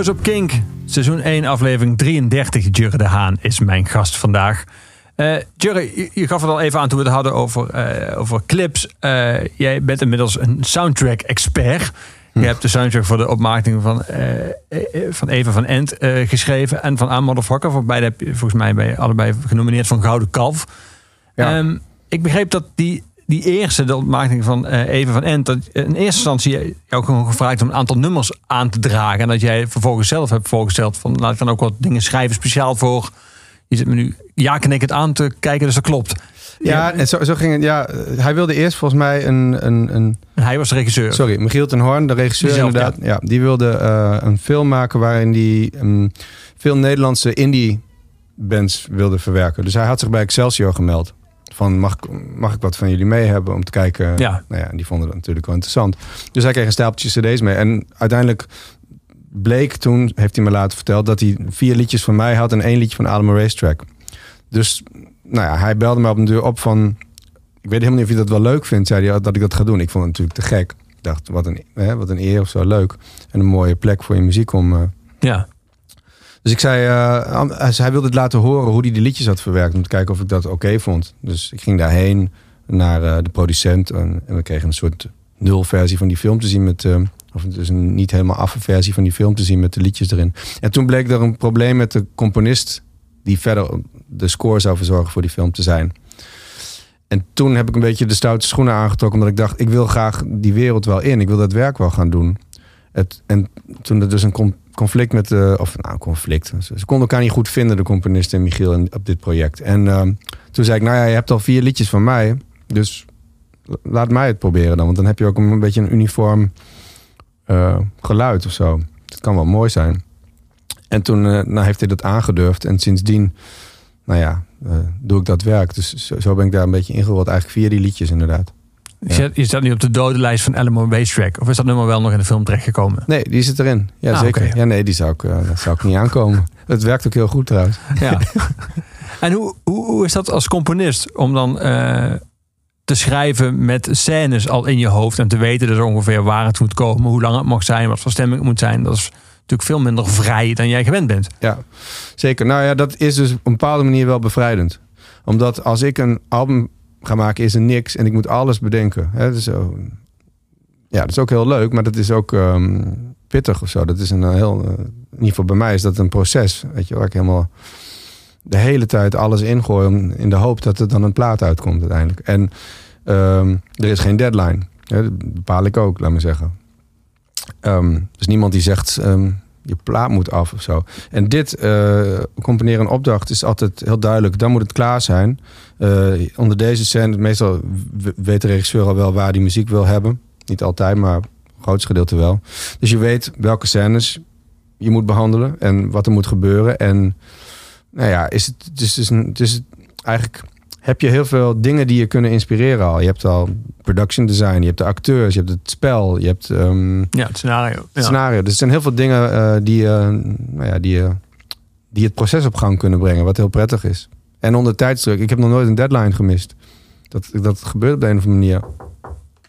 Op Kink. Seizoen 1, aflevering 33. Jurre de Haan is mijn gast vandaag. Eh Jurre, je, je gaf het al even aan toen we het hadden over, eh, over clips. Eh, jij bent inmiddels een soundtrack-expert. Je hebt de soundtrack voor de opmaking van, eh, van Eva van Ent geschreven. En van A Motherfucker. Voor beide heb je volgens mij bij allebei genomineerd van Gouden Kalf. Ja. Ehm, ik begreep dat die, die eerste, de opmaking van eh Even van Ent, dat in eerste instantie jou gewoon gevraagd om een aantal nummers aan te dragen. En dat jij vervolgens zelf hebt voorgesteld van laat ik dan ook wat dingen schrijven speciaal voor. Je zit me nu ja het aan te kijken, dus dat klopt. Ja, en zo, zo ging het. Ja, eh, hij wilde eerst volgens mij een, een, een En hij was de regisseur. Sorry, Michiel ten Hoorn, de regisseur Diezelfde, inderdaad. Ja. die wilde eh, een film maken waarin hij ehm, veel Nederlandse indie bands wilde verwerken. Dus hij had zich bij Excelsior gemeld. Van mag, ik- mag ik wat van jullie mee hebben om te kijken? Ja. Nou ja, en die vonden dat natuurlijk wel interessant. Dus hij kreeg een stapeltje cd's mee. En uiteindelijk bleek toen, heeft hij me laten verteld... dat hij vier liedjes van mij had en één liedje van Adem Racetrack. Dus nou ja, hij belde me op een deur op van... Ik weet helemaal niet of je dat wel leuk vindt, zei hij, dat ik dat ga doen. Ik vond het natuurlijk te gek. Ik dacht, wat een, hè, wat een eer of zo, leuk. En een mooie plek voor je muziek om... eh, Ja. Dus ik zei, eh, hij hij wilde het laten horen hoe hij die liedjes had verwerkt. Om te kijken of ik dat oké vond. Dus ik ging daarheen naar eh, de producent. En, en we kregen een soort nulversie van die film te zien met... eh, of dus een niet helemaal affe versie van die film te zien met de liedjes erin. En toen bleek er een probleem met de componist... die verder de score zou verzorgen voor die film te zijn. En toen heb ik een beetje de stoute schoenen aangetrokken... omdat ik dacht, ik wil graag die wereld wel in. Ik wil dat werk wel gaan doen. Het, en toen er dus een conflict met de... Of nou, conflict. Ze, konden elkaar niet goed vinden, de componist en Michiel, op dit project. En ehm, toen zei ik, nou ja, je hebt al vier liedjes van mij. Dus la- laat mij het proberen dan. Want dan heb je ook een, beetje een uniform eh, geluid of zo. Het kan wel mooi zijn. En toen eh, nou heeft hij dat aangedurfd. En sindsdien, nou ja, eh, doe ik dat werk. Dus zo, zo ben ik daar een beetje ingerold. Eigenlijk via die liedjes inderdaad. Je zet- Je staat nu op de dodenlijst van Alamo Racetrack. Of is dat nummer wel nog in de film terechtgekomen? Nee, die zit erin. Ja, Ah, zeker. Ja, nee, die zou ik, eh, dat zou ik niet aankomen. Het werkt ook heel goed trouwens. Ja. en hoe, hoe, hoe is dat als componist om dan eh, te schrijven met scènes al in je hoofd en te weten dus ongeveer waar het moet komen, hoe lang het mag zijn, wat voor stemming het moet zijn? Dat is natuurlijk veel minder vrij dan jij gewend bent. Ja, zeker. Nou ja, dat is dus op een bepaalde manier wel bevrijdend. Omdat als ik een album ga maken, is er niks en ik moet alles bedenken. Hè, dus, ja, dat is ook heel leuk, maar dat is ook ehm, pittig of zo. Dat is een eh, heel, eh, in ieder geval bij mij is dat een proces. Weet je, waar ik helemaal de hele tijd alles ingooi in de hoop dat er dan een plaat uitkomt uiteindelijk. En ehm, er is geen deadline. Bepaal ik ook, laat me zeggen. Er is niemand die zegt, je plaat moet af of zo. En dit, eh componeren een opdracht, is altijd heel duidelijk. Dan moet het klaar zijn. Eh, onder deze scène, meestal weet de regisseur al wel waar die muziek wil hebben. Niet altijd, maar grootste gedeelte wel. Dus je weet welke scènes je moet behandelen en wat er moet gebeuren. En nou ja, is het, het is, dus een, is eigenlijk heb je heel veel dingen die je kunnen inspireren al. Je hebt al production design, je hebt de acteurs, je hebt het spel, je hebt ehm, Ja, het scenario. het Ja. scenario. Dus er zijn heel veel dingen eh, die, eh, nou ja, die, eh, die het proces op gang kunnen brengen, wat heel prettig is. En onder tijdsdruk, ik heb nog nooit een deadline gemist. Dat, dat gebeurt op de een of andere manier.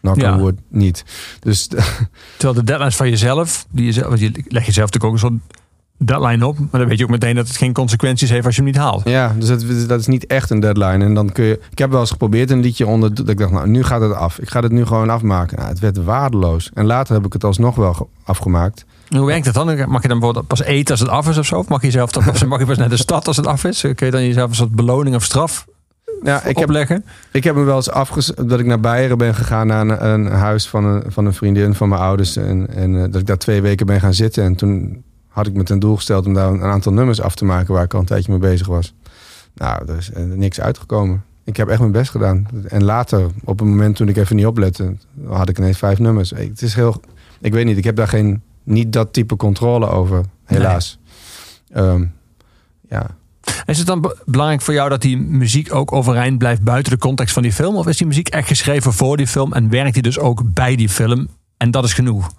Knock Ja. wood niet. Dus Terwijl de deadlines van jezelf, die je, zelf, want je leg jezelf natuurlijk ook een soort deadline op, maar dan weet je ook meteen dat het geen consequenties heeft als je hem niet haalt. ja, dus dat, dat is niet echt een deadline. En dan kun je. Ik heb wel eens geprobeerd een liedje onder. Dat ik dacht, nou, nu gaat het af. Ik ga het nu gewoon afmaken. Nou, het werd waardeloos. En later heb ik het alsnog wel ge- afgemaakt. Hoe werkt dat dan? Mag je dan bijvoorbeeld pas eten als het af is of zo? Of mag je, zelf dan, of mag je pas naar de stad als het af is? Kun je dan jezelf een soort beloning of straf Ja, ik heb, opleggen? Ik heb me wel eens afges... dat ik naar Beieren ben gegaan naar een, een huis van een, van een vriendin van mijn ouders. En, en eh, dat ik daar twee weken ben gaan zitten. En toen had ik me ten doel gesteld om daar een aantal nummers af te maken waar ik al een tijdje mee bezig was. Nou, er is eh, niks uitgekomen. Ik heb echt mijn best gedaan. En later, op een moment toen ik even niet oplette, had ik ineens vijf nummers. Ik- Het is heel... Ik weet niet, ik heb daar geen... Niet dat type controle over, helaas. Ehm, ja, Is het dan be- belangrijk voor jou dat die muziek ook overeind blijft buiten de context van die film? Of is die muziek echt geschreven voor die film en werkt die dus ook bij die film? En dat is genoeg.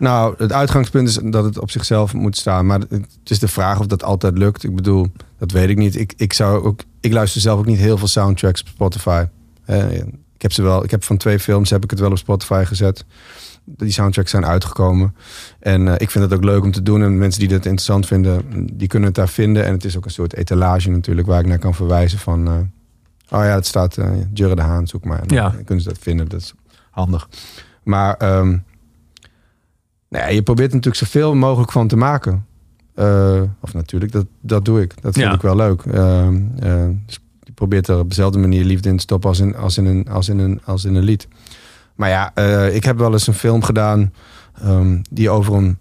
Nou, het uitgangspunt is dat het op zichzelf moet staan. Maar het is de vraag of dat altijd lukt. Ik bedoel, dat weet ik niet. Ik, ik, zou ook, ik luister zelf ook niet heel veel soundtracks op Spotify. Eh, ik heb ze wel. Ik heb van twee films heb ik het wel op Spotify gezet. Die soundtracks zijn uitgekomen. En eh, ik vind het ook leuk om te doen. En mensen die dat interessant vinden, die kunnen het daar vinden. En het is ook een soort etalage natuurlijk waar ik naar kan verwijzen van. eh, oh ja, het staat uh, Jurre de Haan, zoek maar. En Ja. dan kunnen ze dat vinden. Dat is handig. Maar ehm, nou ja, je probeert er natuurlijk zoveel mogelijk van te maken. Eh, of natuurlijk, dat, dat doe ik. Dat vind Ja. ik wel leuk. Ehm, eh, dus je probeert er op dezelfde manier liefde in te stoppen als in, als in, een, als in, een, als in een lied. Maar ja, eh, ik heb wel eens een film gedaan ehm, die over een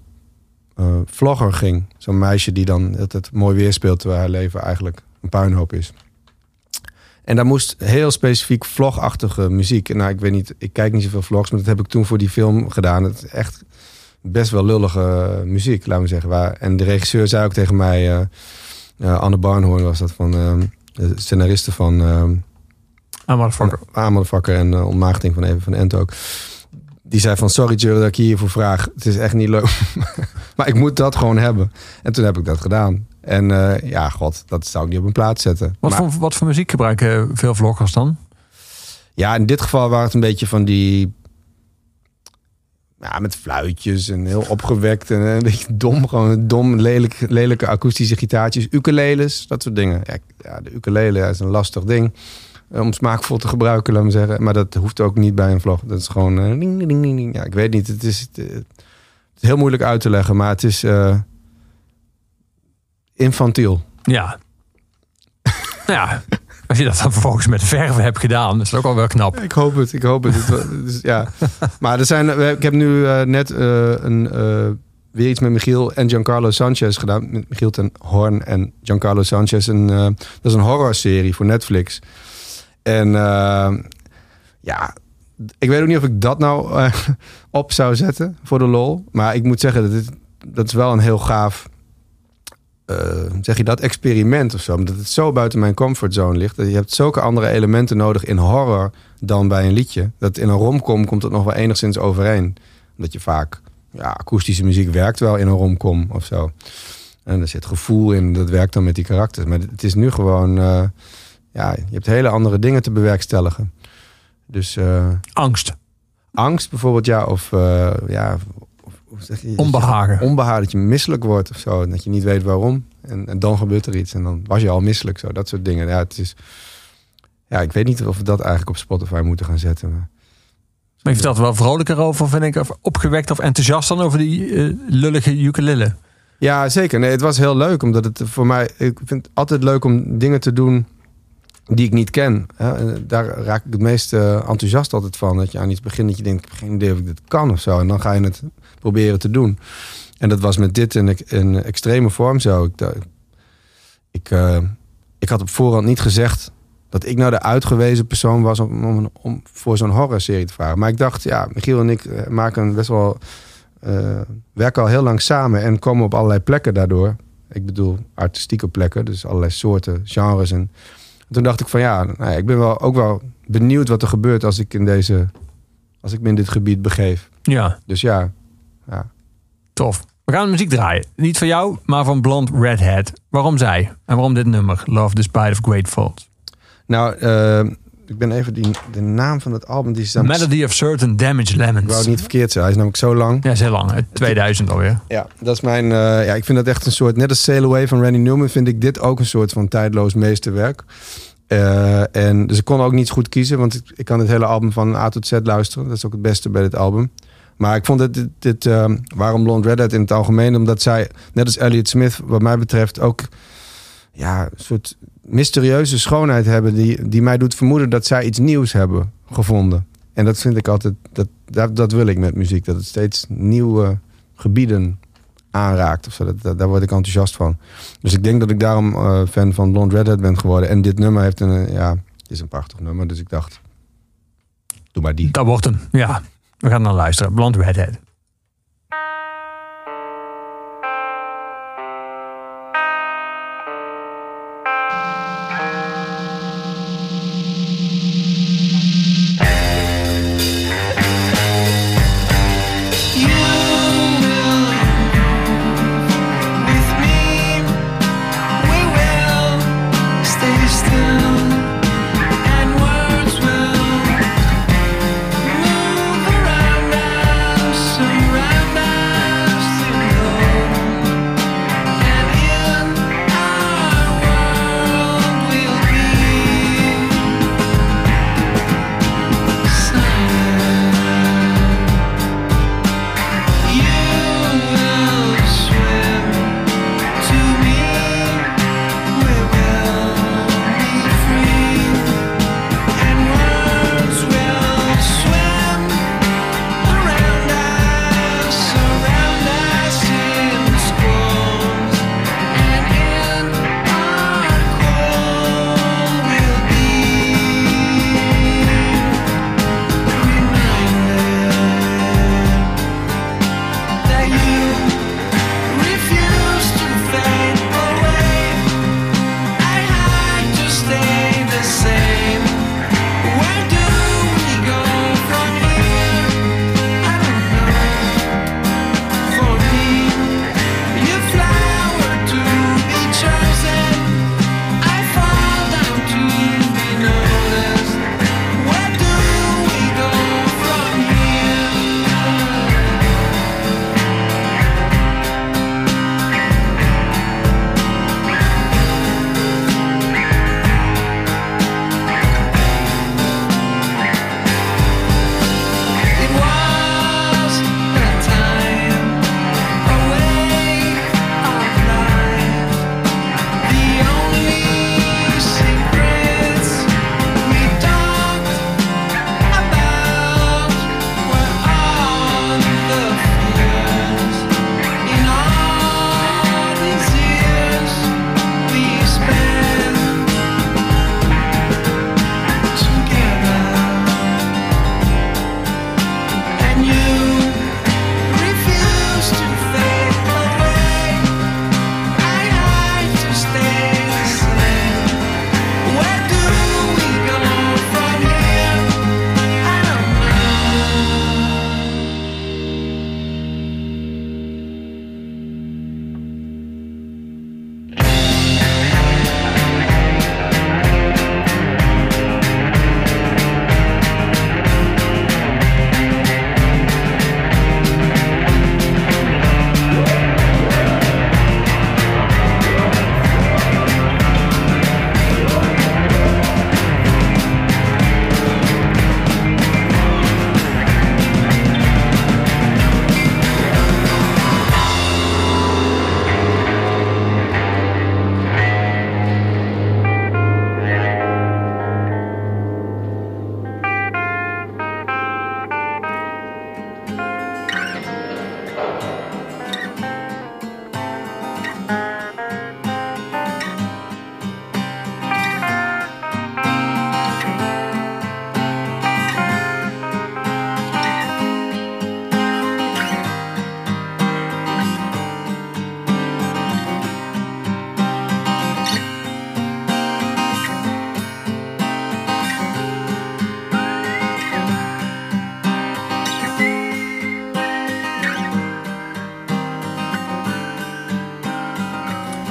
vlogger ging. Zo'n meisje die dan het, het mooi weerspeelt terwijl haar leven eigenlijk een puinhoop is. En daar moest heel specifiek vlogachtige muziek. Nou, ik weet niet, ik kijk niet zoveel vlogs, maar dat heb ik toen voor die film gedaan. Het is echt best wel lullige muziek, laten we zeggen. Waar, en de regisseur zei ook tegen mij, eh, eh, Anne Barnhoorn was dat van ehm, de scenariste van ehm Ah, motherfucker. Amelvakker en uh, ontmaagding van Even van Ent ook. Die zei van, sorry Jure dat ik hiervoor vraag. Het is echt niet leuk. maar ik moet dat gewoon hebben. En toen heb ik dat gedaan. En ja, god, dat zou ik niet op een plaats zetten. Wat, Maar- voor, wat voor muziek gebruiken veel vloggers dan? Ja, in dit geval waren het een beetje van die... Ja, met fluitjes en heel opgewekt en een beetje dom. Gewoon dom, lelijk, lelijke akoestische gitaartjes. Ukuleles, dat soort dingen. Ja, de ukulele is een lastig ding eh, om smaakvol te gebruiken, laat me zeggen. Maar dat hoeft ook niet bij een vlog. Dat is gewoon... eh, ding, ding, ding, ding. Ja, ik weet niet. Het is, het, het is heel moeilijk uit te leggen, maar het is eh, infantiel. Ja. nou ja, als je dat dan vervolgens met verven hebt gedaan, is dat ook al wel knap. Ik hoop het, ik hoop het. ja. Maar er zijn, we- ik heb nu eh, net eh, een, eh, weer iets met Michiel en Giancarlo Sanchez gedaan. Met Michiel ten Hoorn en Giancarlo Sanchez. Eh, dat is een horrorserie voor Netflix. En eh, ja, ik weet ook niet of ik dat nou eh, op zou zetten voor de lol. Maar ik moet zeggen, dat, dit, dat is wel een heel gaaf eh, zeg je dat, experiment of zo. Omdat het zo buiten mijn comfortzone ligt. Dat je hebt zulke andere elementen nodig in horror dan bij een liedje. Dat in een romcom komt het nog wel enigszins overeen. Omdat je vaak, ja, akoestische muziek werkt wel in een romcom of zo. En er zit gevoel in, dat werkt dan met die karakters. Maar het is nu gewoon, eh, ja, je hebt hele andere dingen te bewerkstelligen. Dus eh, Angst. angst bijvoorbeeld, ja, of eh, ja, hoe zeg je? Onbehagen. Onbehagen, dat je misselijk wordt of zo. En dat je niet weet waarom. En, en dan gebeurt er iets. En dan was je al misselijk, zo. Dat soort dingen. Ja, het is... Ja, ik weet niet of we dat eigenlijk op Spotify moeten gaan zetten. Maar... Maar je vertelt er wel vrolijker over, vind ik. Of opgewekt of enthousiast dan over die eh, lullige ukulele. Ja, zeker. Nee, het was heel leuk. Omdat het voor mij... Ik vind het altijd leuk om dingen te doen die ik niet ken. Hè. En Daar raak ik het meest eh, enthousiast altijd van. Dat je aan iets begint dat je denkt... Ik heb geen idee of ik dit kan of zo. En dan ga je het proberen te doen. En dat was met dit in, in extreme vorm zo. Ik, ik, eh, ik had op voorhand niet gezegd dat ik nou de uitgewezen persoon was om, om, om voor zo'n horrorserie te vragen. Maar ik dacht, ja, Michiel en ik eh, maken best wel eh, werken al heel lang samen en komen op allerlei plekken daardoor. Ik bedoel artistieke plekken, dus allerlei soorten, genres. En toen dacht ik van ja, nou ja, ik ben wel ook wel benieuwd wat er gebeurt als ik in deze, als ik me in dit gebied begeef. Ja, Dus ja, ja. tof. We gaan muziek draaien. Niet van jou, maar van Blond Redhead. Waarom zij? En waarom dit nummer? Love Despite of Great Faults. Nou, eh, ik ben even die, de naam van het album die is dan. Melody of Certain Damaged Ik wou Lemons. het niet verkeerd zijn. Hij is namelijk zo lang. Ja, is heel lang. uit 2000 alweer. Ja, dat is mijn. eh, ja, ik vind dat echt een soort. Net als Sail Away van Randy Newman vind ik dit ook een soort van tijdloos meesterwerk. Eh, en dus ik kon ook niet goed kiezen, want ik, ik kan het hele album van A tot Z luisteren. Dat is ook het beste bij dit album. Maar ik vond dit, dit, dit eh, waarom Blonde Redhead in het algemeen, omdat zij, net als Elliot Smith, wat mij betreft, ook ja, een soort mysterieuze schoonheid hebben die, die mij doet vermoeden dat zij iets nieuws hebben gevonden. En dat vind ik altijd, dat, dat, dat wil ik met muziek, dat het steeds nieuwe gebieden aanraakt. Of zo. Dat, daar word ik enthousiast van. Dus ik denk dat ik daarom eh, fan van Blonde Redhead ben geworden. En dit nummer heeft een, ja, het is een prachtig nummer. Dus ik dacht, doe maar die. Dat wordt hem. Ja, we gaan naar luisteren. Blond Redhead.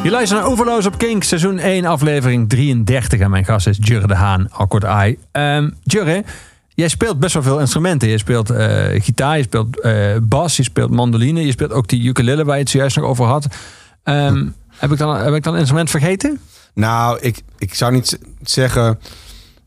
Je luistert naar Overloos op Kink, seizoen 1, aflevering 33. En mijn gast is Jurre de Haan, kort AI. Um, Jurre, jij speelt best wel veel instrumenten. Je speelt eh, gitaar, je speelt eh, bas, je speelt mandoline. Je speelt ook die ukulele waar je het zojuist nog over had. Ehm, heb, ik dan, heb ik dan een instrument vergeten? Nou, ik, ik zou niet zeggen...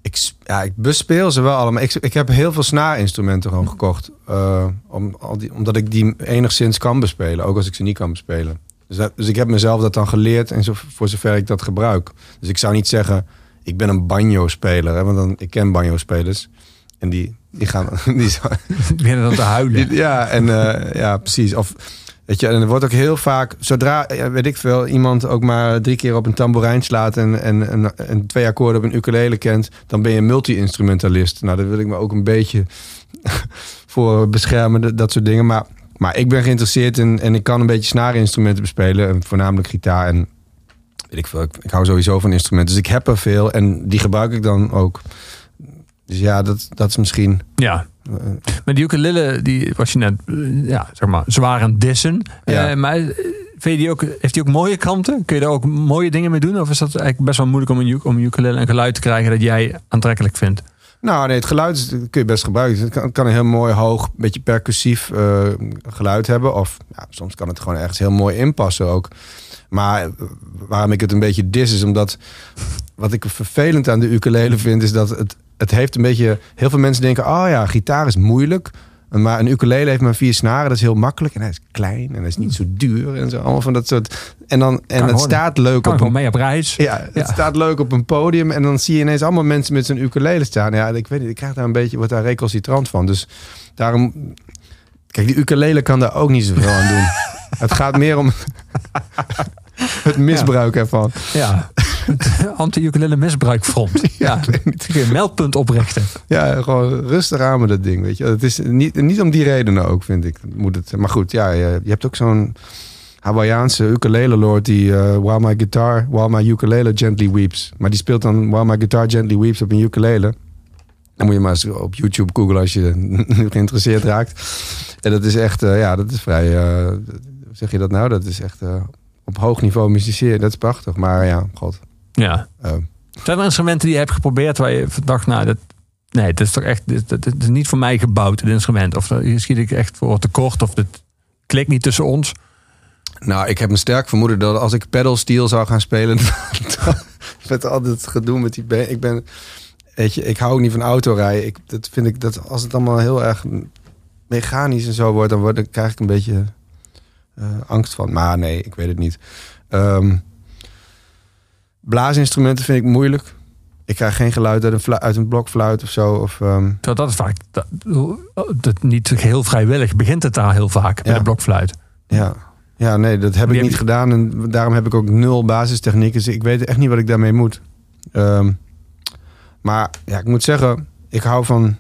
Ik, ja, ik bespeel ze wel allemaal. Ik, ik heb heel veel snaarinstrumenten gewoon gekocht. eh, om, al die, omdat ik die enigszins kan bespelen. Ook als ik ze niet kan bespelen. Dus, dat- dus ik heb mezelf dat dan geleerd. En zo, voor zover ik dat gebruik. Dus ik zou niet zeggen... Ik ben een banjo-speler. Hè, want dan, ik ken banjo-spelers. En die, die gaan... Die, zou- Ik begin dan te huilen. die- ja, en eh, ja, precies. Of weet je, en er wordt ook heel vaak, zodra, weet ik veel, iemand ook maar drie keer op een tamboerijn slaat en, en, en, en twee akkoorden op een ukulele kent, dan ben je multi-instrumentalist. Nou, daar wil ik me ook een beetje voor beschermen, dat, dat soort dingen. Maar, maar ik ben geïnteresseerd in en ik kan een beetje snaarinstrumenten bespelen, en voornamelijk gitaar en weet ik veel. Ik, ik hou sowieso van instrumenten, dus ik heb er veel en die gebruik ik dan ook. Dus ja, dat, dat is misschien. Ja. eh, Maar die ukulele, die was je net, eh, ja, zeg maar, zwaar aan dissen. Ja. Eh, maar vind je die ook, heeft die ook mooie kanten? Kun je daar ook mooie dingen mee doen? Of is dat eigenlijk best wel moeilijk om een, om een ukulele een geluid te krijgen dat jij aantrekkelijk vindt? Nou, nee, het geluid kun je best gebruiken. Het kan, kan een heel mooi, hoog, beetje percussief eh, geluid hebben. Of ja, soms kan het gewoon ergens heel mooi inpassen ook. Maar eh, waarom ik het een beetje dis is omdat... Wat ik vervelend aan de ukulele vind, is dat het, het heeft een beetje... Heel veel mensen denken, oh ja, gitaar is moeilijk. Maar een ukulele heeft maar vier snaren, dat is heel makkelijk. En hij is klein en hij is niet zo duur en zo. Allemaal van dat soort... En, dan, en het staat leuk Kan op een mee op reis. ja, het Ja. staat leuk op een podium en dan zie je ineens allemaal mensen met zijn ukulele staan. Ja, ik weet niet, ik krijg daar een beetje, word daar recalcitrant van. Dus daarom, kijk, die ukulele kan daar ook niet zoveel aan doen. Het gaat meer om het misbruik ervan. Ja. Het Anti-ukulele misbruikfront. Ja, een meldpunt oprichten. Ja, gewoon rustig aan met dat ding, weet je. Het is niet, niet om die redenen ook, vind ik. Moet het, maar goed, ja, je, je hebt ook zo'n Hawaiiaanse ukulele lord die uh, While My Guitar, While My Ukulele Gently Weeps. Maar die speelt dan While My Guitar Gently Weeps op een ukulele. Dan moet je maar eens op YouTube googlen als je geïnteresseerd raakt. En dat is echt, eh, ja, dat is vrij, eh, hoe zeg je dat nou? Dat is echt eh, op hoog niveau musiceren. Dat is prachtig. Maar ja, god. Ja. eh, Zijn er instrumenten die je hebt geprobeerd waar je dacht, nou, dat, nee, dit is toch echt, dit is niet voor mij gebouwd, dit instrument. Of hier schiet ik echt voor tekort, of dit klikt niet tussen ons. Nou, ik heb een sterk vermoeden dat als ik pedal steel zou gaan spelen, met altijd gedoe met die. Ik ben, weet je, ik hou ook niet van autorijden. Ik, dat vind ik dat als het allemaal heel erg mechanisch en zo wordt, dan, word, dan krijg ik een beetje eh, angst van. Maar nee, ik weet het niet. Ehm, blaasinstrumenten vind ik moeilijk. Ik krijg geen geluid uit een, flu- uit een blokfluit of zo. Of, ehm, dat is vaak dat, dat niet heel vrijwillig begint het daar heel vaak bij Ja. de blokfluit. Ja. ja, nee, dat heb Die ik niet gedaan. En daarom heb ik ook nul basistechnieken. Dus ik weet echt niet wat ik daarmee moet. Ehm, maar ja, ik moet zeggen, ik hou van...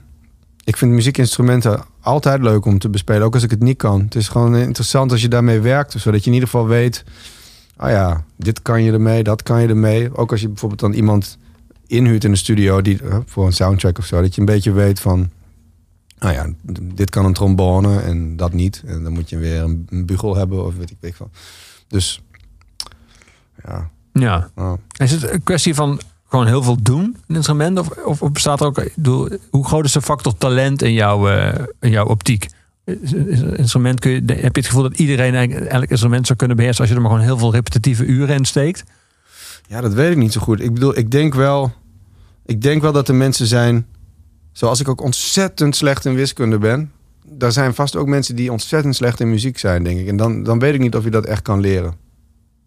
Ik vind muziekinstrumenten altijd leuk om te bespelen. Ook als ik het niet kan. Het is gewoon interessant als je daarmee werkt. Zodat je in ieder geval weet... Oh ja, dit kan je ermee, dat kan je ermee. Ook als je bijvoorbeeld dan iemand inhuurt in een studio... Die, voor een soundtrack of zo. Dat je een beetje weet van... Nou ja, dit kan een trombone en dat niet. En dan moet je weer een, bugel hebben of weet ik van. Dus ja, Ja. Is het een kwestie van gewoon heel veel doen, een instrument? Of, of, of bestaat er ook, bedoel, hoe groot is de factor talent in jouw, eh, in jouw optiek? Is- is een instrument kun je, heb je het gevoel dat iedereen eigenlijk elk instrument zou kunnen beheersen als je er maar gewoon heel veel repetitieve uren in steekt? ja, dat weet ik niet zo goed. Ik bedoel, ik denk wel, ik denk wel dat er mensen zijn, zoals ik ook ontzettend slecht in wiskunde ben. Daar zijn vast ook mensen die ontzettend slecht in muziek zijn, denk ik. En dan, dan weet ik niet of je dat echt kan leren.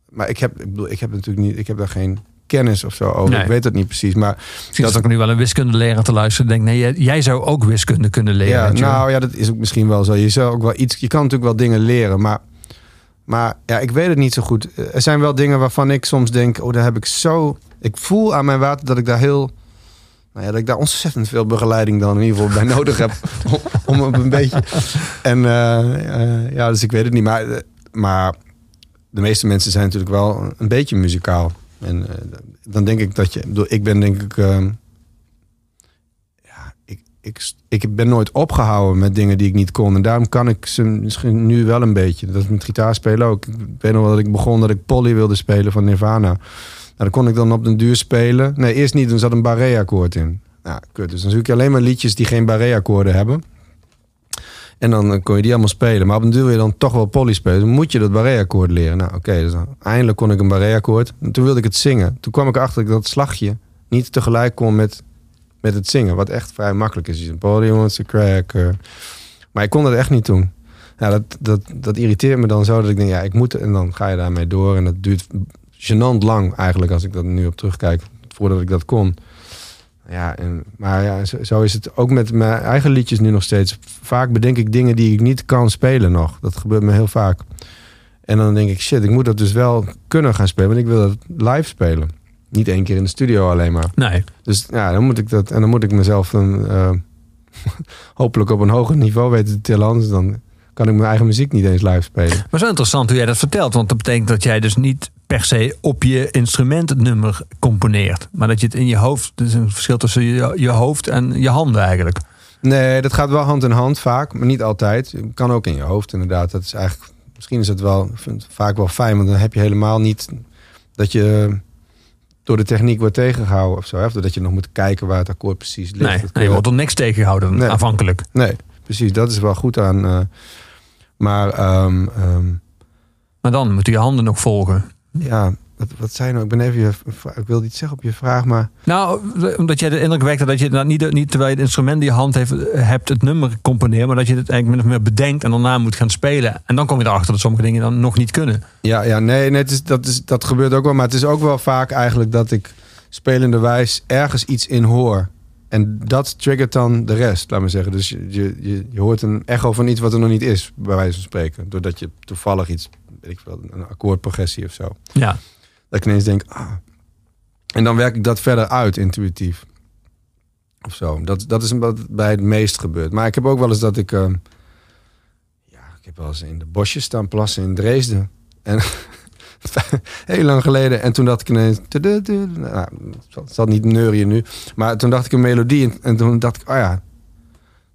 Maar ik heb, ik bedoel, ik heb natuurlijk niet, ik heb daar geen kennis of zo over. Nee. Ik weet het niet precies, maar Misschien dat ik nu wel een wiskundeleraar te luisteren denk, nee, jij, jij zou ook wiskunde kunnen leren. Ja, nou ja, dat is ook misschien wel zo. Je zou ook wel iets. Je kan natuurlijk wel dingen leren, maar. Maar ja, ik weet het niet zo goed. Er zijn wel dingen waarvan ik soms denk, oh, daar heb ik zo. Ik voel aan mijn water dat ik daar heel. Nou ja, dat ik daar ontzettend veel begeleiding dan in ieder geval bij nodig heb. Om, om op een beetje. En eh, eh, ja, dus ik weet het niet. Maar, maar de meeste mensen zijn natuurlijk wel een beetje muzikaal. En eh, dan denk ik dat je. ik ben denk ik. ehm, ja, ik, ik, ik ben nooit opgehouden met dingen die ik niet kon. En daarom kan ik ze misschien nu wel een beetje. Dat is met gitaar spelen ook. Ik weet nog wel dat ik begon dat ik Polly wilde spelen van Nirvana. Nou, dan kon ik dan op den duur spelen. Nee, eerst niet. Er zat een barré-akkoord in. Nou, kut. Dus dan zoek je alleen maar liedjes die geen barré-akkoorden hebben. En dan eh, kon je die allemaal spelen. Maar op een duur wil je dan toch wel Polly spelen. Dan moet je dat barré-akkoord leren. Nou, oké. dus eindelijk kon ik een barré-akkoord. En toen wilde ik het zingen. Toen kwam ik achter dat dat slagje niet tegelijk kon met, met het zingen. Wat echt vrij makkelijk is. Je ziet, Polly wants a cracker. Maar ik kon dat echt niet doen. Ja, dat, dat, dat irriteert me dan zo dat ik denk, ja, ik moet... En dan ga je daarmee door. En dat duurt gênant lang eigenlijk als ik dat nu op terugkijk. Voordat ik dat kon. Ja, en, maar ja, zo, zo is het ook met mijn eigen liedjes nu nog steeds. Vaak bedenk ik dingen die ik niet kan spelen nog. Dat gebeurt me heel vaak. En dan denk ik, shit, ik moet dat dus wel kunnen gaan spelen. Want ik wil dat live spelen. Niet één keer in de studio alleen maar. Nee. Dus ja, dan moet ik dat. En dan moet ik mezelf dan eh, hopelijk op een hoger niveau weten te tillen. Anders dan kan ik mijn eigen muziek niet eens live spelen. Maar zo interessant hoe jij dat vertelt. Want dat betekent dat jij dus niet per se op je instrument het nummer componeert. Maar dat je het in je hoofd... Er is een verschil tussen je, je hoofd en je handen eigenlijk. Nee, dat gaat wel hand in hand vaak, maar niet altijd. Het kan ook in je hoofd inderdaad. Dat is eigenlijk, misschien is het wel het vaak wel fijn, want dan heb je helemaal niet dat je door de techniek wordt tegengehouden of zo. Hè? Of dat je nog moet kijken waar het akkoord precies ligt. Nee, je wordt er niks tegengehouden Nee. aanvankelijk. nee, precies. Dat is wel goed aan. eh, maar ehm, ehm, Maar dan moeten je handen nog volgen. Ja, wat, wat zei je nou? Ik ben even je, ik wilde iets zeggen op je vraag, maar Nou, omdat jij de indruk wekte dat je dat niet, niet terwijl je het instrument in je hand heeft, hebt het nummer componeert, maar dat je het eigenlijk min of meer bedenkt en daarna moet gaan spelen. En dan kom je erachter dat sommige dingen dan nog niet kunnen. Ja, ja nee, nee het is, dat, is, dat gebeurt ook wel. Maar het is ook wel vaak eigenlijk dat ik spelende wijs ergens iets in hoor. En dat triggert dan de rest, laat maar zeggen. Dus je, je, je, hoort een echo van iets wat er nog niet is, bij wijze van spreken. Doordat je toevallig iets, weet ik veel, een akkoordprogressie of zo. Ja. Dat ik ineens denk, ah. En dan werk ik dat verder uit, intuïtief. Of zo. Dat, dat is wat bij het meest gebeurt. Maar ik heb ook wel eens dat ik... ehm, ja, ik heb wel eens in de bosjes staan plassen in Dresden. En heel lang geleden. En toen dacht ik ineens... Nou, het zal- niet neurien nu. Maar toen dacht ik een melodie. En, en toen dacht ik, oh ja,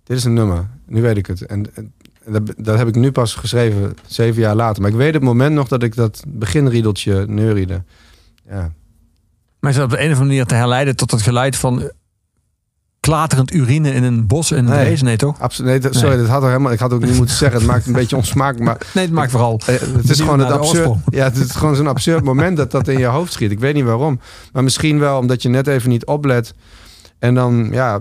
dit is een nummer. Nu weet ik het. En, dat, heb ik nu pas geschreven, zeven jaar later. Maar ik weet het moment nog dat ik dat beginriedeltje neuriede. Ja, Maar is dat op de een of andere manier te herleiden tot het geluid van klaterend urine in een bos in Nee. Dresden? Nee, toch? absoluut. Nee, sorry, Nee. dat had er helemaal. Ik had ook niet moeten zeggen. Het maakt een beetje onsmakelijk. Maar Nee, het maakt vooral. Eh, het is gewoon het absurd. Ja, het is gewoon zo'n absurd moment dat dat in je hoofd schiet. Ik weet niet waarom. Maar misschien wel omdat je net even niet oplet. En dan, ja,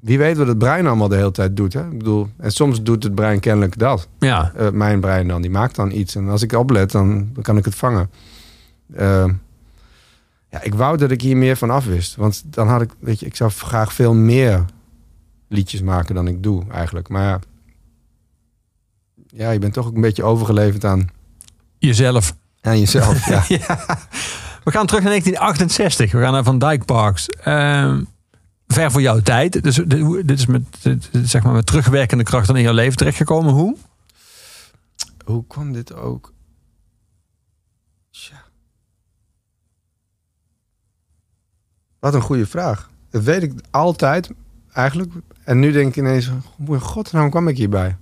wie weet wat het brein allemaal de hele tijd doet. Hè? Ik bedoel, en soms doet het brein kennelijk dat. Ja. Eh, mijn brein dan, die maakt dan iets. En als ik oplet, dan, dan kan ik het vangen. Eh, ja, ik wou dat ik hier meer van af wist. Want dan had ik, weet je, ik zou graag veel meer liedjes maken dan ik doe eigenlijk. Maar ja, ja je bent toch ook een beetje overgeleverd aan, Jezelf. aan jezelf. ja. Ja. We gaan terug naar 1968. We gaan naar Van Dyke Parks. Ehm, ver voor jouw tijd. Dus dit, is met, zeg maar met terugwerkende kracht dan in jouw leven terechtgekomen. Hoe? Hoe kwam dit ook? Tja. Wat een goede vraag. Dat weet ik altijd eigenlijk. En nu denk ik ineens, hoe in godsnaam kwam ik hierbij?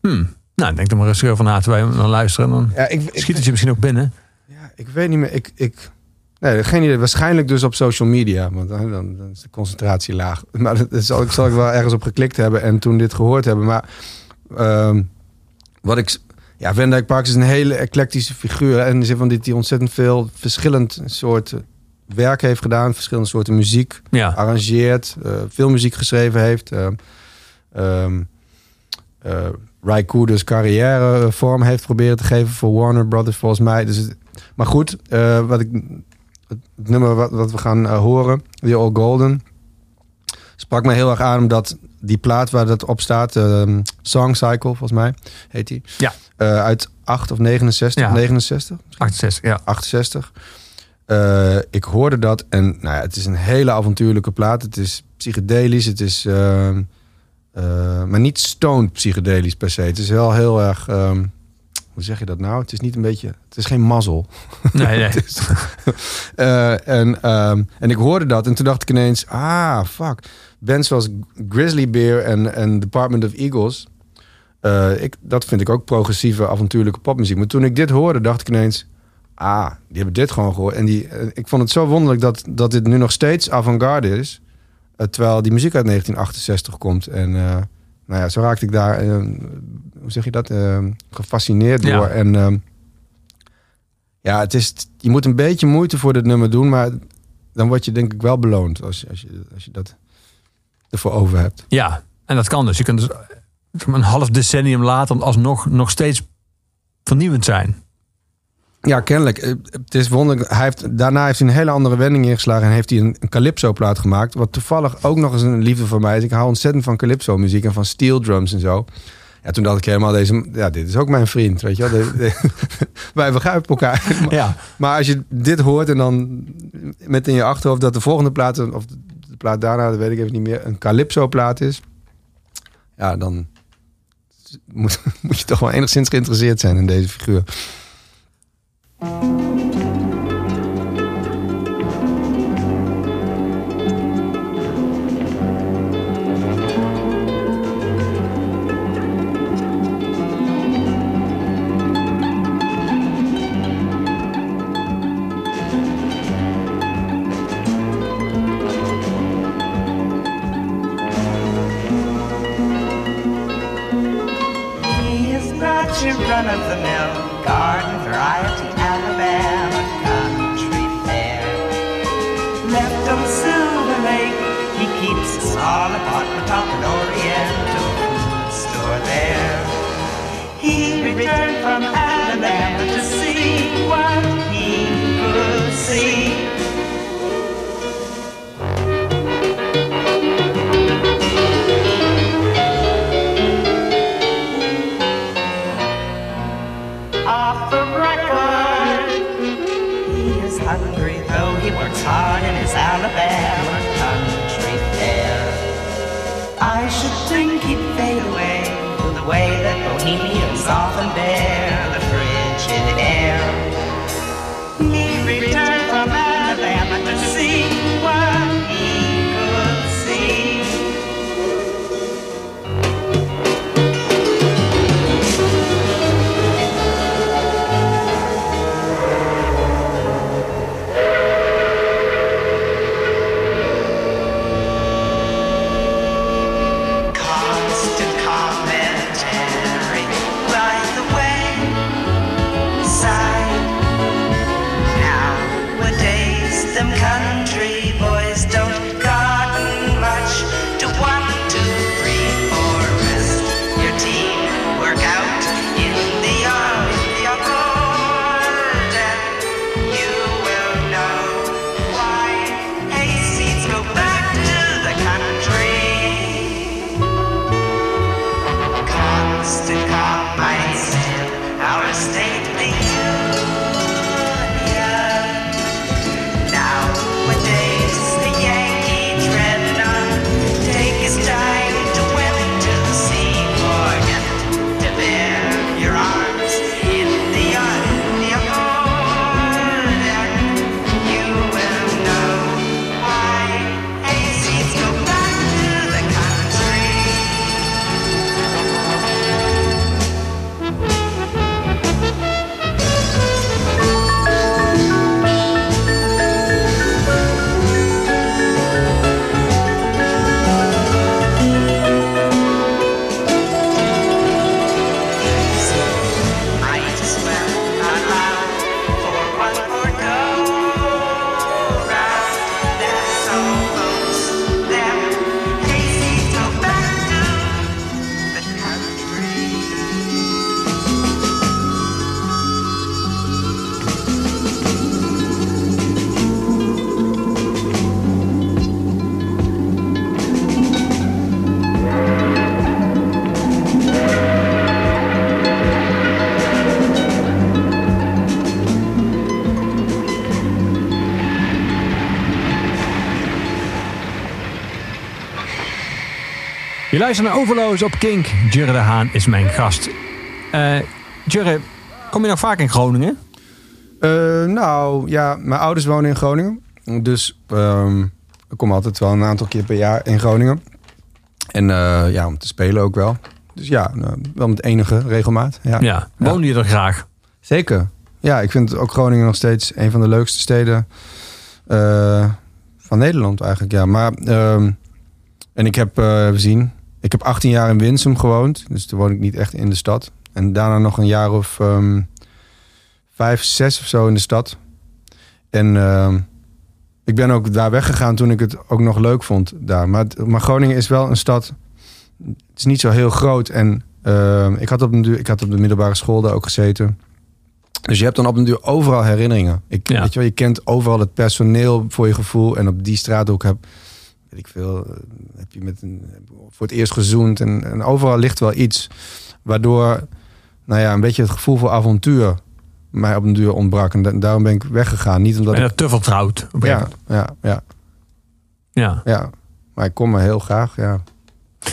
Hmm. Nou, denk er maar rustig over na terwijl we dan luisteren. Dan Ja, ik, ik, schiet het je misschien ook binnen. ja, ik weet niet meer. Ik, ik, nee, geen idee. Waarschijnlijk dus op social media. Want dan, dan, is de concentratie laag. Maar dat zal, ik zal ik wel ergens op geklikt hebben en toen dit gehoord hebben. Maar ehm, wat ik... Ja, Van Dyke Parks is een hele eclectische figuur. En in de zin van dit hij ontzettend veel verschillend soort werk heeft gedaan. Verschillende soorten muziek Ja. arrangeert. eh, veel muziek geschreven heeft. ehm ehm eh, Ry Cooder's carrière eh, vorm heeft proberen te geven voor Warner Brothers volgens mij. Dus het- maar goed, eh, wat ik, het, nummer wat, wat we gaan eh, horen, The All Golden, sprak mij heel erg aan omdat die plaat waar dat op staat, ehm, Song Cycle volgens mij, heet die. Ja. Eh, uit 8 of 69, Ja. 69, 68, ja. 68. Eh, ik hoorde dat en nou ja, het is een hele avontuurlijke plaat. Het is psychedelisch, het is, ehm, eh, maar niet stoned psychedelisch per se. Het is wel heel erg, ehm, hoe zeg je dat nou? Het is niet een beetje, het is geen mazzel. Nee, nee. Eh, en, ehm, en ik hoorde dat en toen dacht ik ineens, ah, fuck. Bands zoals Grizzly Bear en, en Department of Eagles, ik, dat vind ik ook progressieve, avontuurlijke popmuziek. Maar toen ik dit hoorde, dacht ik ineens, ah, die hebben dit gewoon gehoord. En die, eh, ik vond het zo wonderlijk dat, dat dit nu nog steeds avant-garde is. eh, terwijl die muziek uit 1968 komt. En eh, nou ja, zo raakte ik daar, hoe zeg je dat, gefascineerd Ja. door. En ja, het is, je moet een beetje moeite voor dit nummer doen, maar dan word je denk ik wel beloond als, je- als, je, als je dat ervoor over hebt. Ja, en dat kan dus. Je kunt dus een half decennium later alsnog nog steeds vernieuwend zijn. Ja, kennelijk. Eh, Het is wonderlijk. Hij heeft, daarna heeft hij een hele andere wending ingeslagen en heeft hij een, een calypso-plaat gemaakt. Wat toevallig ook nog eens een liefde voor mij is. Ik hou ontzettend van calypso-muziek en van steel drums en zo. Ja, toen dacht ik helemaal deze. Ja, dit is ook mijn vriend, weet je wel. De- de- wij begrijpen elkaar. Maar, Ja, maar als je dit hoort en dan met in je achterhoofd dat de volgende plaat, of de plaat daarna, dat weet ik even niet meer, een calypso-plaat is. Ja, dan moet, moet je toch wel enigszins geïnteresseerd zijn in deze figuur. Thank you. Je luistert naar Overloos op Kink. Jurre de Haan is mijn gast. Eh Jurre, Kom je nog vaak in Groningen? Eh, nou, ja, mijn ouders wonen in Groningen. Dus ehm, ik kom altijd wel een aantal keer per jaar in Groningen. En eh, ja, om te spelen ook wel. Dus ja, nou, wel met enige regelmaat. Ja. Ja. Woonde je er graag? Zeker. Ja, ik vind ook Groningen nog steeds een van de leukste steden van Nederland eigenlijk. Ja, maar ehm, en ik heb eh we zien, ik heb 18 jaar in Winsum gewoond, dus toen woon ik niet echt in de stad. En daarna nog een jaar of ehm, vijf, zes of zo in de stad. En ehm, ik ben ook daar weggegaan toen ik het ook nog leuk vond daar. Maar, maar Groningen is wel een stad. Het is niet zo heel groot. En ehm, ik, had op een duur, ik had op de middelbare school daar ook gezeten. Dus je hebt dan op een duur overal herinneringen. Ik, Ja. weet je, wel, je kent overal het personeel voor je gevoel. En op die straathoek heb, weet ik veel, eh, heb je met een, voor het eerst gezoend. En, en overal ligt wel iets. Waardoor, nou ja, een beetje het gevoel voor avontuur mij op een duur ontbrak. En da- daarom ben ik weggegaan. Niet omdat ik... je te vertrouwd? Ja, ja, ja, ja. ja. Maar ik kom me heel graag, ja.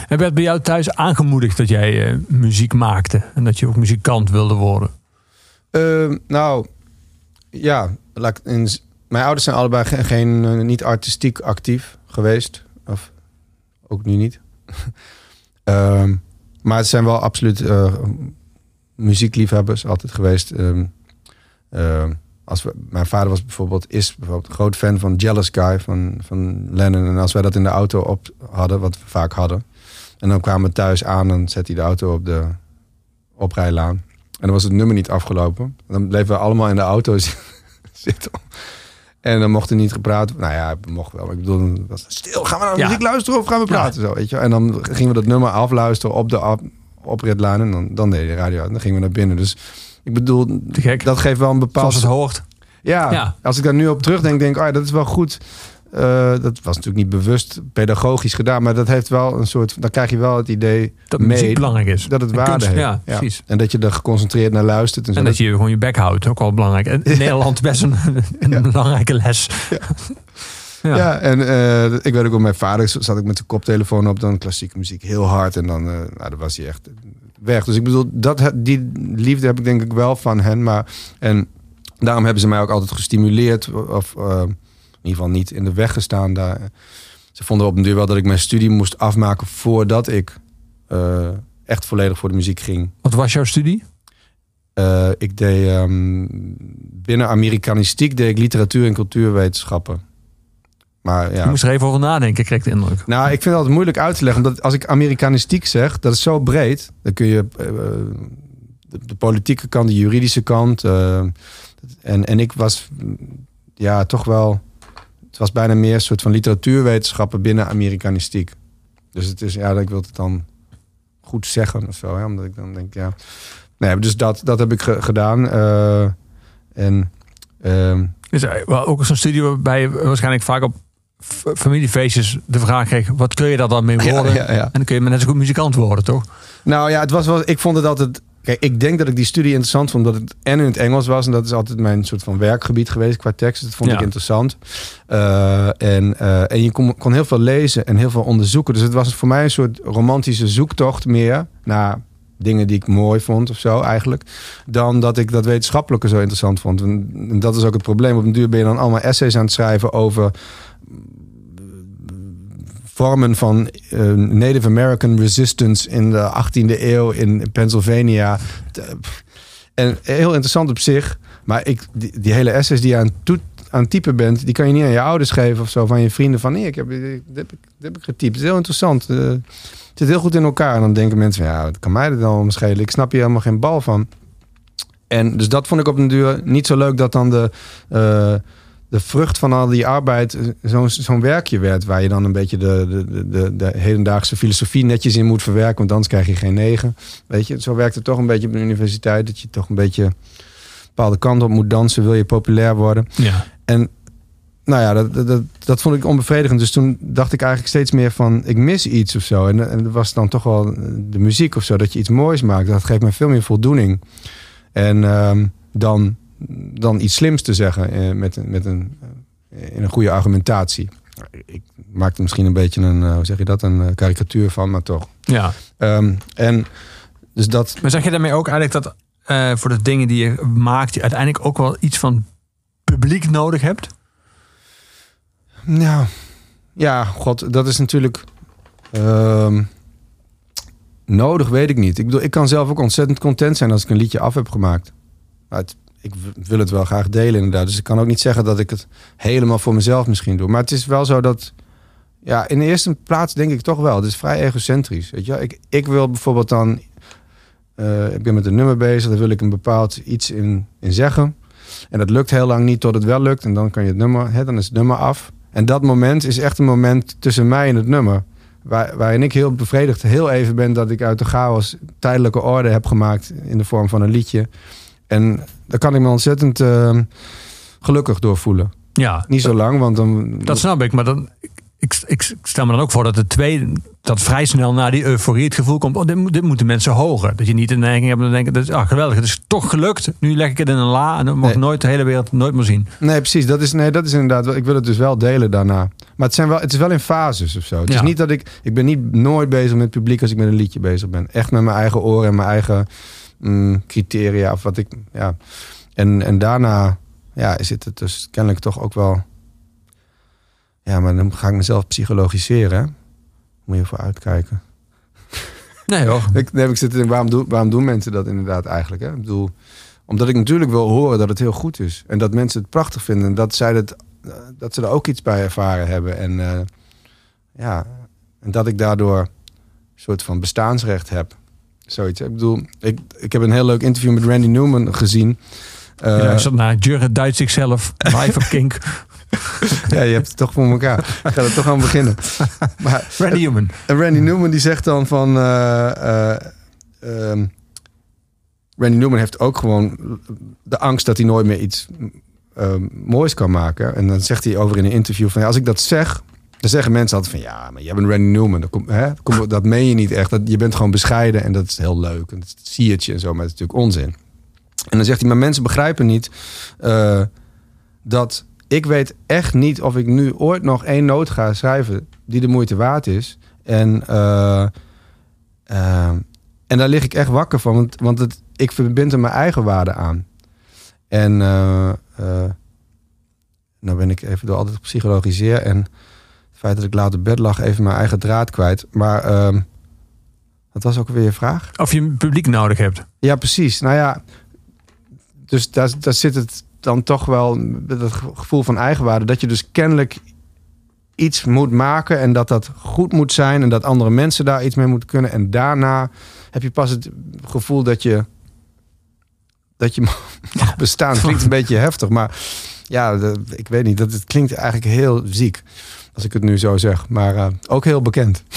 En werd bij jou thuis aangemoedigd dat jij eh, muziek maakte? En dat je ook muzikant wilde worden? Ehm, nou, ja. mijn ouders zijn allebei ge- geen, eh, niet artistiek actief geweest. Of ook nu niet. Ehm, maar het zijn wel absoluut eh, muziekliefhebbers altijd geweest. Ehm, ehm, als we, mijn vader was bijvoorbeeld, is bijvoorbeeld groot fan van Jealous Guy van, van Lennon. En als wij dat in de auto op hadden, wat we vaak hadden. En dan kwamen we thuis aan en zette hij de auto op de oprijlaan. En dan was het nummer niet afgelopen. En dan bleven we allemaal in de auto zi- zitten. En dan mocht er niet gepraat. Nou ja, we mochten wel. maar Ik bedoel, was stil. Gaan we naar Ja. muziek luisteren of gaan we praten? Zo, weet je? En dan gingen we dat nummer afluisteren op de op, opritlaan. En dan, dan deed de radio. En dan gingen we naar binnen. Dus ik bedoel, dat geeft wel een bepaald... Zoals het hoort. Ja, Ja. als ik daar nu op terugdenk, denk ik, oh ja, dat is wel goed. Eh, dat was natuurlijk niet bewust pedagogisch gedaan, maar dat heeft wel een soort. Dan krijg je wel het idee Dat mee muziek belangrijk is. dat het En waarde kunst, heeft. Ja, precies. En dat je er geconcentreerd naar luistert. En, zo. En dat je gewoon je bek houdt, ook wel belangrijk. En in Nederland best een, een belangrijke les. ja. Ja. en eh, ik weet ook met mijn vader zat ik met de koptelefoon op, dan klassieke muziek heel hard. En dan, eh, nou, dan was hij echt weg. Dus ik bedoel, dat, die liefde heb ik denk ik wel van hen. Maar, en daarom hebben ze mij ook altijd gestimuleerd. Of in ieder geval niet in de weg gestaan daar. Ze vonden op een duur wel dat ik mijn studie moest afmaken voordat ik eh, echt volledig voor de muziek ging. Wat was jouw studie? Eh, ik deed ehm, binnen Amerikanistiek deed ik literatuur en cultuurwetenschappen. Maar Je ja. moest er even over nadenken, kreeg ik de indruk. Nou, ik vind het altijd moeilijk uit te leggen. Omdat als ik Amerikanistiek zeg, dat is zo breed. Dan kun je eh, de, de politieke kant, de juridische kant. en, en ik was ja toch wel. Was bijna meer een soort van literatuurwetenschappen binnen Amerikanistiek. Dus het is ja, ik wil het dan goed zeggen of zo. Hè? Omdat ik dan denk, ja. Nee, dus dat, dat heb ik ge- gedaan. eh, en ehm, Dus eh, wel ook zo'n studie waarbij je waarschijnlijk vaak op familiefeestjes de vraag kreeg: wat kun je daar dan mee worden? Ja, ja, ja. En dan kun je maar net zo goed muzikant worden, toch? Nou ja, het was wel. Ik vond het altijd. Kijk, ik denk dat ik die studie interessant vond, omdat het en in het Engels was. En dat is altijd mijn soort van werkgebied geweest qua tekst. Dat vond Ja. ik interessant. Eh, en, eh, en je kon, kon heel veel lezen en heel veel onderzoeken. Dus het was voor mij een soort romantische zoektocht meer naar dingen die ik mooi vond of zo eigenlijk. Dan dat ik dat wetenschappelijke zo interessant vond. En en dat is ook het probleem. Op een duur ben je dan allemaal essays aan het schrijven over vormen van eh, Native American resistance in de 18e eeuw in Pennsylvania. En heel interessant op zich. Maar ik, die, hele essays die je aan, aan typen bent, die kan je niet aan je ouders geven of zo. Van je vrienden van nee, ik heb, ik, dit heb ik getypt. Het is heel interessant. Eh, het zit heel goed in elkaar. En dan denken mensen, ja, wat kan mij dat dan om schelen? Ik snap hier helemaal geen bal van. En dus dat vond ik op een duur niet zo leuk dat dan de, eh, de vrucht van al die arbeid eh, zo'n zo'n werkje werd. Waar je dan een beetje de, de, de, de hedendaagse filosofie netjes in moet verwerken. Want anders krijg je geen negen. Weet je, zo werkt het toch een beetje op de universiteit. Dat je toch een beetje een bepaalde kant op moet dansen. Wil je populair worden. Ja. En nou ja, dat, dat- dat, vond ik onbevredigend. Dus toen dacht ik eigenlijk steeds meer van... ik mis iets of zo. En, en dat was dan toch wel de muziek of zo. Dat je iets moois maakt. Dat geeft me veel meer voldoening. En ehm, dan, dan iets slims te zeggen eh, met, een- met een, eh, in een goede argumentatie. Ik maakte misschien een beetje een, eh, hoe zeg je dat, een eh, karikatuur van, maar toch. ja. Ehm, en dus dat, Maar zeg je daarmee ook eigenlijk dat eh, voor de dingen die je maakt, je uiteindelijk ook wel iets van publiek nodig hebt? Nou, ja, god, dat is natuurlijk ehm, nodig, weet ik niet. Ik bedoel, ik kan zelf ook ontzettend content zijn als ik een liedje af heb gemaakt. Maar het, ik wil het wel graag delen inderdaad. Dus ik kan ook niet zeggen dat ik het helemaal voor mezelf misschien doe. Maar het is wel zo dat, ja, in de eerste plaats denk ik toch wel. Het is vrij egocentrisch, weet je. Ik, ik wil bijvoorbeeld dan, eh, ik ben met een nummer bezig, daar wil ik een bepaald iets in, in zeggen. En dat lukt heel lang niet tot het wel lukt. En dan kan je het nummer, hè, dan is het nummer af. En dat moment is echt een moment tussen mij en het nummer. Waar, waarin ik heel bevredigd heel even ben dat ik uit de chaos tijdelijke orde heb gemaakt in de vorm van een liedje. En daar kan ik me ontzettend eh, gelukkig door voelen. Ja, Niet zo lang, want dan. dat snap ik. Maar dan, ik, ik, stel me dan ook voor dat de tweede, dat vrij snel na die euforie het gevoel komt, oh, dit, moet- dit moeten mensen hoger. Dat je niet de neiging hebt om te denken, dat is ah, geweldig, het is toch gelukt. Nu leg ik het in een la en dan mag Nee. nooit de hele wereld nooit meer zien. Nee, precies. Dat is, nee, dat is inderdaad. Ik wil het dus wel delen daarna. Maar het, zijn wel, het is wel in fases of zo. Het Ja. is niet dat ik. Ik ben niet nooit bezig met het publiek als ik met een liedje bezig ben. Echt met mijn eigen oren en mijn eigen mm, criteria. Of wat ik. Ja. En, en daarna ja, zit het dus kennelijk toch ook wel. Ja, maar dan ga ik mezelf psychologiseren. Hè? Moet je voor uitkijken. Nee hoor. Ik, nee, ik zit te denken, waarom, doen, waarom doen mensen dat inderdaad eigenlijk? Hè? Ik bedoel, omdat ik natuurlijk wil horen dat het heel goed is. En dat mensen het prachtig vinden. En dat, zij eh, dat ze er ook iets bij ervaren hebben. En, eh, ja, en dat ik daardoor een soort van bestaansrecht heb. Zoiets. Ik bedoel, ik, ik heb een heel leuk interview met Randy Newman gezien. Eh, Je luistert naar Jurre Duits zichzelf, live op Kink, ja, je hebt het toch voor elkaar. Ik ga er toch aan beginnen. Maar, Randy Human. En Randy Newman die zegt dan van... eh, eh, ehm, Randy Newman heeft ook gewoon de angst dat hij nooit meer iets ehm, moois kan maken. En dan zegt hij over in een interview van... Ja, als ik dat zeg, dan zeggen mensen altijd van... Ja, maar jij bent Randy Newman. Dat, komt, hè, dat, meen je niet echt. Dat, je bent gewoon bescheiden en dat is heel leuk. En dat zie je en zo, maar dat is natuurlijk onzin. En dan zegt hij, maar mensen begrijpen niet... eh, dat ik weet echt niet of ik nu ooit nog één noot ga schrijven die de moeite waard is. En, eh, eh, en daar lig ik echt wakker van, want, want het, ik verbind er mijn eigen waarde aan. En nou ben ik even door altijd psychologiseer en het feit dat ik laat op bed lag even mijn eigen draad kwijt. Maar ehm wat was ook weer je vraag? Of je een publiek nodig hebt. Ja, precies. Nou ja, dus daar, daar zit het dan toch wel het gevoel van eigenwaarde. Dat je dus kennelijk iets moet maken en dat dat goed moet zijn en dat andere mensen daar iets mee moeten kunnen. En daarna heb je pas het gevoel dat je dat je mag bestaan. Klinkt een beetje heftig, maar ja, ik weet niet. Dat het klinkt eigenlijk heel ziek. Als ik het nu zo zeg. Maar eh, ook heel bekend.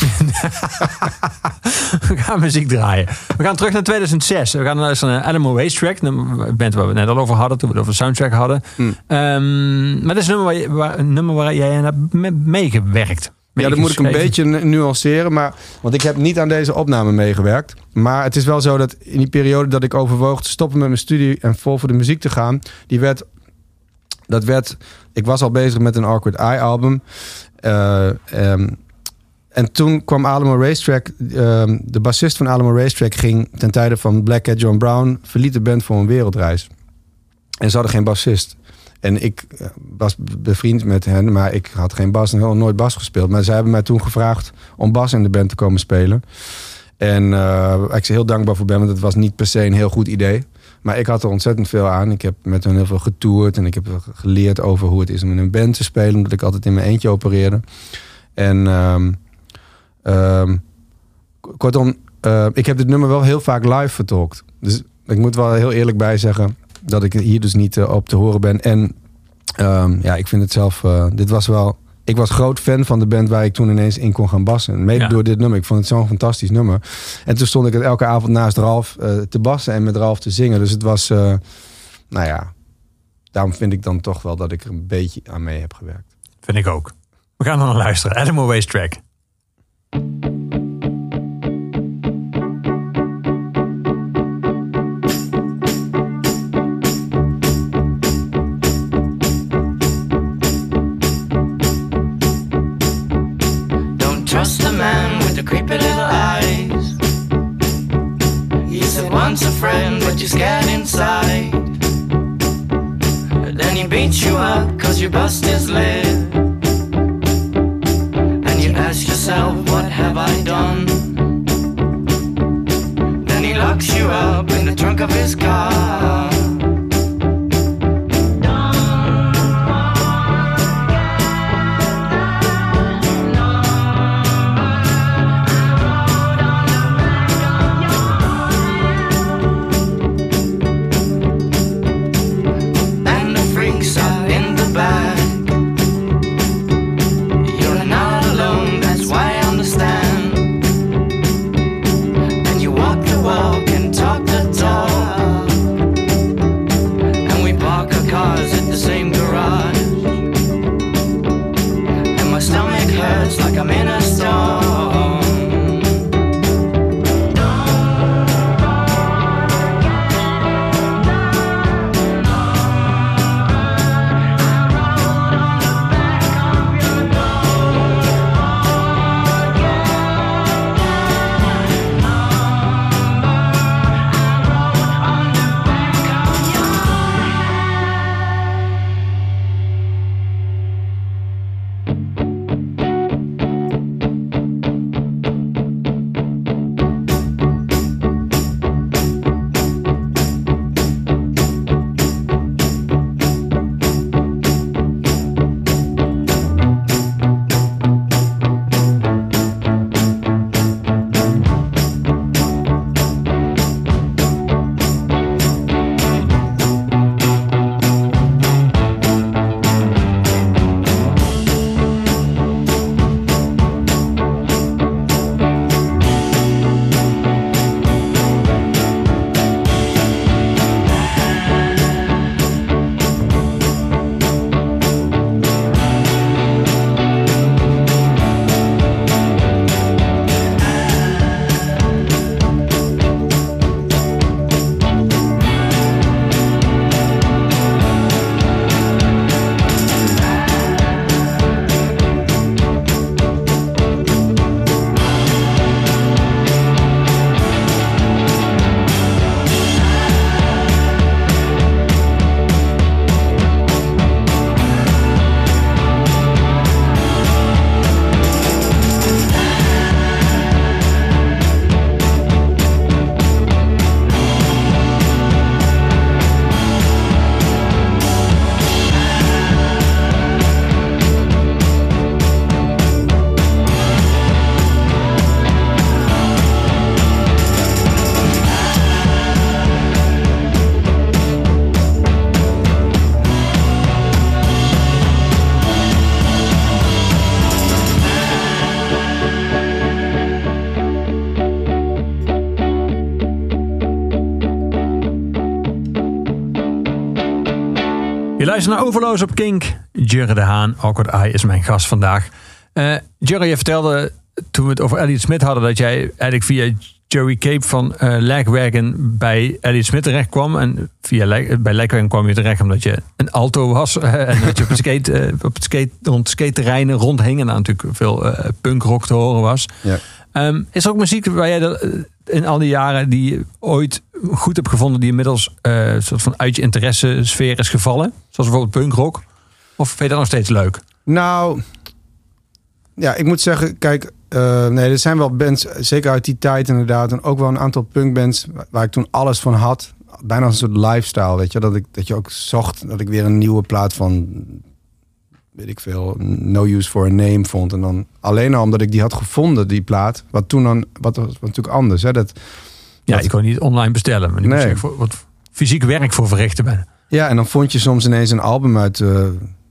We gaan muziek draaien. We gaan terug naar 2006. We gaan luisteren naar Animal Racetrack. Een band waar we het net al over hadden. Toen we het over de soundtrack hadden. Hmm. Ehm, maar dat is een nummer waar, je- waar, een nummer waar jij aan hebt me- meegewerkt. Ja, dat moet ik een beetje nu- nuanceren. Maar, want ik heb niet aan deze opname meegewerkt. Maar het is wel zo dat in die periode dat ik overwoog te stoppen met mijn studie en vol voor de muziek te gaan, die werd. Dat werd. Ik was al bezig met een Awkward Eye album. Eh, ehm, en toen kwam Alamo Racetrack. ehm, de bassist van Alamo Racetrack ging ten tijde van Black Cat John Brown. verliet de band voor een wereldreis. En ze hadden geen bassist. En ik eh, was be- bevriend met hen, maar ik had geen bas en had nooit bas gespeeld. Maar zij hebben mij toen gevraagd om bas in de band te komen spelen. En eh ik ze heel dankbaar voor ben, want het was niet per se een heel goed idee. Maar ik had er ontzettend veel aan. Ik heb met hen heel veel getoerd en ik heb geleerd over hoe het is om in een band te spelen, omdat ik altijd in mijn eentje opereerde. En ehm, ehm, kortom, eh, ik heb dit nummer wel heel vaak live vertolkt. Dus ik moet wel heel eerlijk bij zeggen dat ik hier dus niet eh, op te horen ben. En ehm, ja, ik vind het zelf, eh, dit was wel. Ik was groot fan van de band waar ik toen ineens in kon gaan bassen. Mede Ja. door dit nummer. Ik vond het zo'n fantastisch nummer. En toen stond ik het elke avond naast Ralf eh, te bassen en met Ralf te zingen. Dus het was, eh, nou ja, daarom vind ik dan toch wel dat ik er een beetje aan mee heb gewerkt. Vind ik ook. We gaan naar luisteren. Animal Racetrack. Don't your bust is lit. And you ask yourself, what have I done? Then he locks you up in the trunk of his car. Luistert naar Overloos op Kink. Jerry de Haan, Awkward Eye, is mijn gast vandaag. Eh Jerry, je vertelde toen we het over Elliot Smith hadden... dat jij eigenlijk via Joey Cape van eh Lagwagon bij Elliot Smith terecht kwam. En via bij Lagwagon kwam je terecht omdat je een alto was. eh, en dat je op het, skate, eh, op het skate, rond skaterreinen rondhing. En daar natuurlijk veel eh punkrock te horen was. Ja. Ehm, is er ook muziek waar jij eh, in al die jaren die ooit goed hebt gevonden, die inmiddels eh, soort van uit je interesse sfeer is gevallen? Zoals bijvoorbeeld punkrock? Of vind je dat nog steeds leuk? Nou, ja, ik moet zeggen, kijk, eh, nee, er zijn wel bands, zeker uit die tijd inderdaad, en ook wel een aantal punkbands waar- waar ik toen alles van had. Bijna een soort lifestyle, weet je, dat ik dat je ook zocht dat ik weer een nieuwe plaat van, weet ik veel, No Use for a Name vond. En dan alleen al omdat ik die had gevonden, die plaat, wat toen dan, wat was natuurlijk anders, hè, dat. Ja, Dat- je kon niet online bestellen. Maar die Nee. moest je voor, wat fysiek werk voor verrichten ben. Ja, en dan vond je soms ineens een album uit, eh,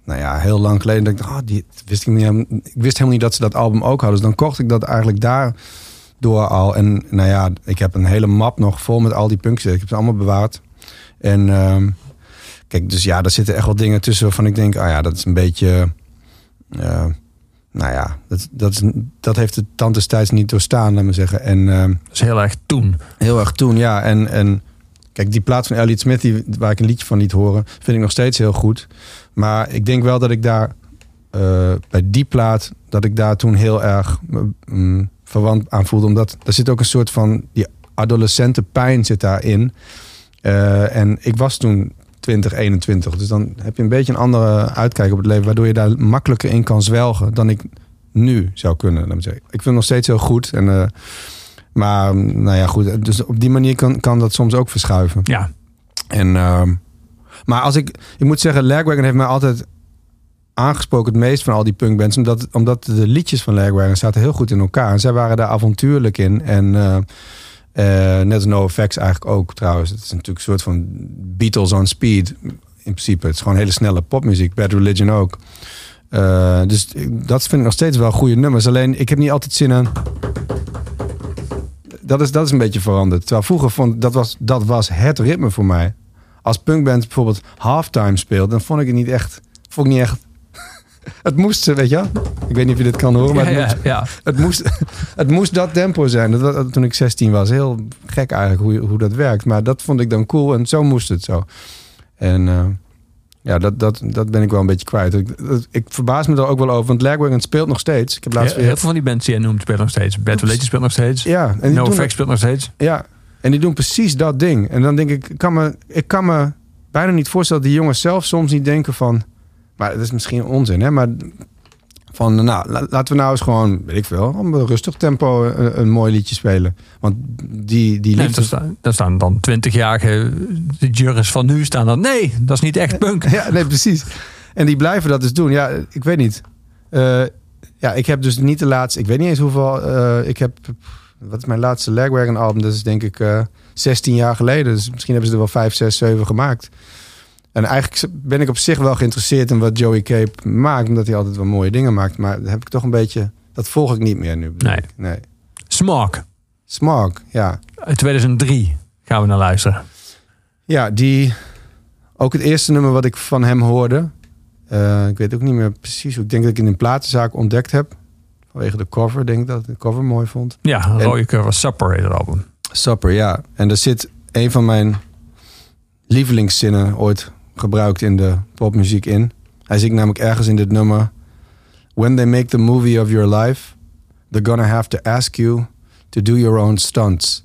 nou ja, heel lang geleden. Dat ik dacht, oh, die wist ik, niet, ik wist helemaal niet dat ze dat album ook hadden. Dus dan kocht ik dat eigenlijk daardoor al. En nou ja, ik heb een hele map nog vol met al die punkjes. Ik heb ze allemaal bewaard. En ehm, kijk, dus ja, daar zitten echt wel dingen tussen waarvan ik denk, ah ja, dat is een beetje... eh, nou ja, dat, dat, is, dat heeft de tand destijds niet doorstaan, laat me zeggen. En ehm, Dat is heel erg toen. Heel erg toen, ja. En, en kijk, die plaat van Elliot Smith, die, waar ik een liedje van liet horen, vind ik nog steeds heel goed. Maar ik denk wel dat ik daar eh, bij die plaat, dat ik daar toen heel erg mm, verwant aan voelde. Omdat er zit ook een soort van die adolescente pijn zit daarin. Eh, en ik was toen 20, 21. Dus dan heb je een beetje een andere uitkijk op het leven, waardoor je daar makkelijker in kan zwelgen dan ik nu zou kunnen. laat zeggen. Ik vind het nog steeds heel goed. En, eh, maar nou ja, goed. Dus op die manier kan, kan dat soms ook verschuiven. Ja, En, ehm, maar als ik, ik moet zeggen, Lagwagon heeft mij altijd aangesproken het meest van al die punkbands. Omdat, omdat de liedjes van Lagwagon zaten heel goed in elkaar. En zij waren daar avontuurlijk in. En eh, net als Effects eigenlijk ook trouwens. Het is natuurlijk een soort van Beatles on speed. In principe, het is gewoon hele snelle popmuziek. Bad Religion ook. Eh, dus dat vind ik nog steeds wel goede nummers. Alleen, ik heb niet altijd zin in... Dat is, dat is een beetje veranderd. Terwijl vroeger vond dat was, dat was het ritme voor mij. Als punkband bijvoorbeeld halftime speelde, dan vond ik het niet echt. Vond ik niet echt. Het moest, weet je? Ik weet niet of je dit kan horen, maar het, ja, moest, ja. het, moest, het moest dat tempo zijn. Dat was toen ik 16 was. Heel gek eigenlijk hoe, hoe dat werkt. Maar dat vond ik dan cool en zo moest het zo. En eh, ja, dat, dat, dat ben ik wel een beetje kwijt. Ik, dat- ik verbaas me er ook wel over, want Lagwagon speelt nog steeds. Ik heb laatst Ja, weer... heel veel van die bands die je noemt spelen nog steeds. Bad Religion speelt nog steeds. Ja, en No doen Effects speelt nog steeds. Ja, en die doen precies dat ding. En dan denk ik, ik kan me, ik kan me bijna niet voorstellen dat die jongens zelf soms niet denken van... Maar dat is misschien onzin, hè? Maar van, nou, la- laten we nou eens gewoon, weet ik veel, een rustig tempo een, een mooi liedje spelen. Want die, die Nee, liefde... daar, staan, daar staan dan twintigjarige de jurors van nu staan dan. Nee, dat is niet echt punk. Ja, nee, precies. En die blijven dat dus doen. Ja, ik weet niet. Eh, ja, ik heb dus niet de laatste... Ik weet niet eens hoeveel... eh, ik heb... Wat is mijn laatste Lagwagon album? Dat is denk ik eh 16 jaar geleden. Dus misschien hebben ze er wel 5, 6, 7 gemaakt. En eigenlijk ben ik op zich wel geïnteresseerd in wat Joey Cape maakt. Omdat hij altijd wel mooie dingen maakt. Maar dat heb ik toch een beetje... Dat volg ik niet meer nu. Nee. nee. Smog Smog, ja. uit 2003 gaan we naar luisteren. Ja, die... Ook het eerste nummer wat ik van hem hoorde. eh, ik weet ook niet meer precies hoe. Ik denk dat ik in een platenzaak ontdekt heb. Vanwege de cover, denk ik dat ik de cover mooi vond. Ja, een rode cover Supper heet het album. Supper, ja. En er zit een van mijn lievelingszinnen ooit gebruikt in de popmuziek in. Hij zingt namelijk ergens in dit nummer... When they make the movie of your life... they're gonna have to ask you to do your own stunts.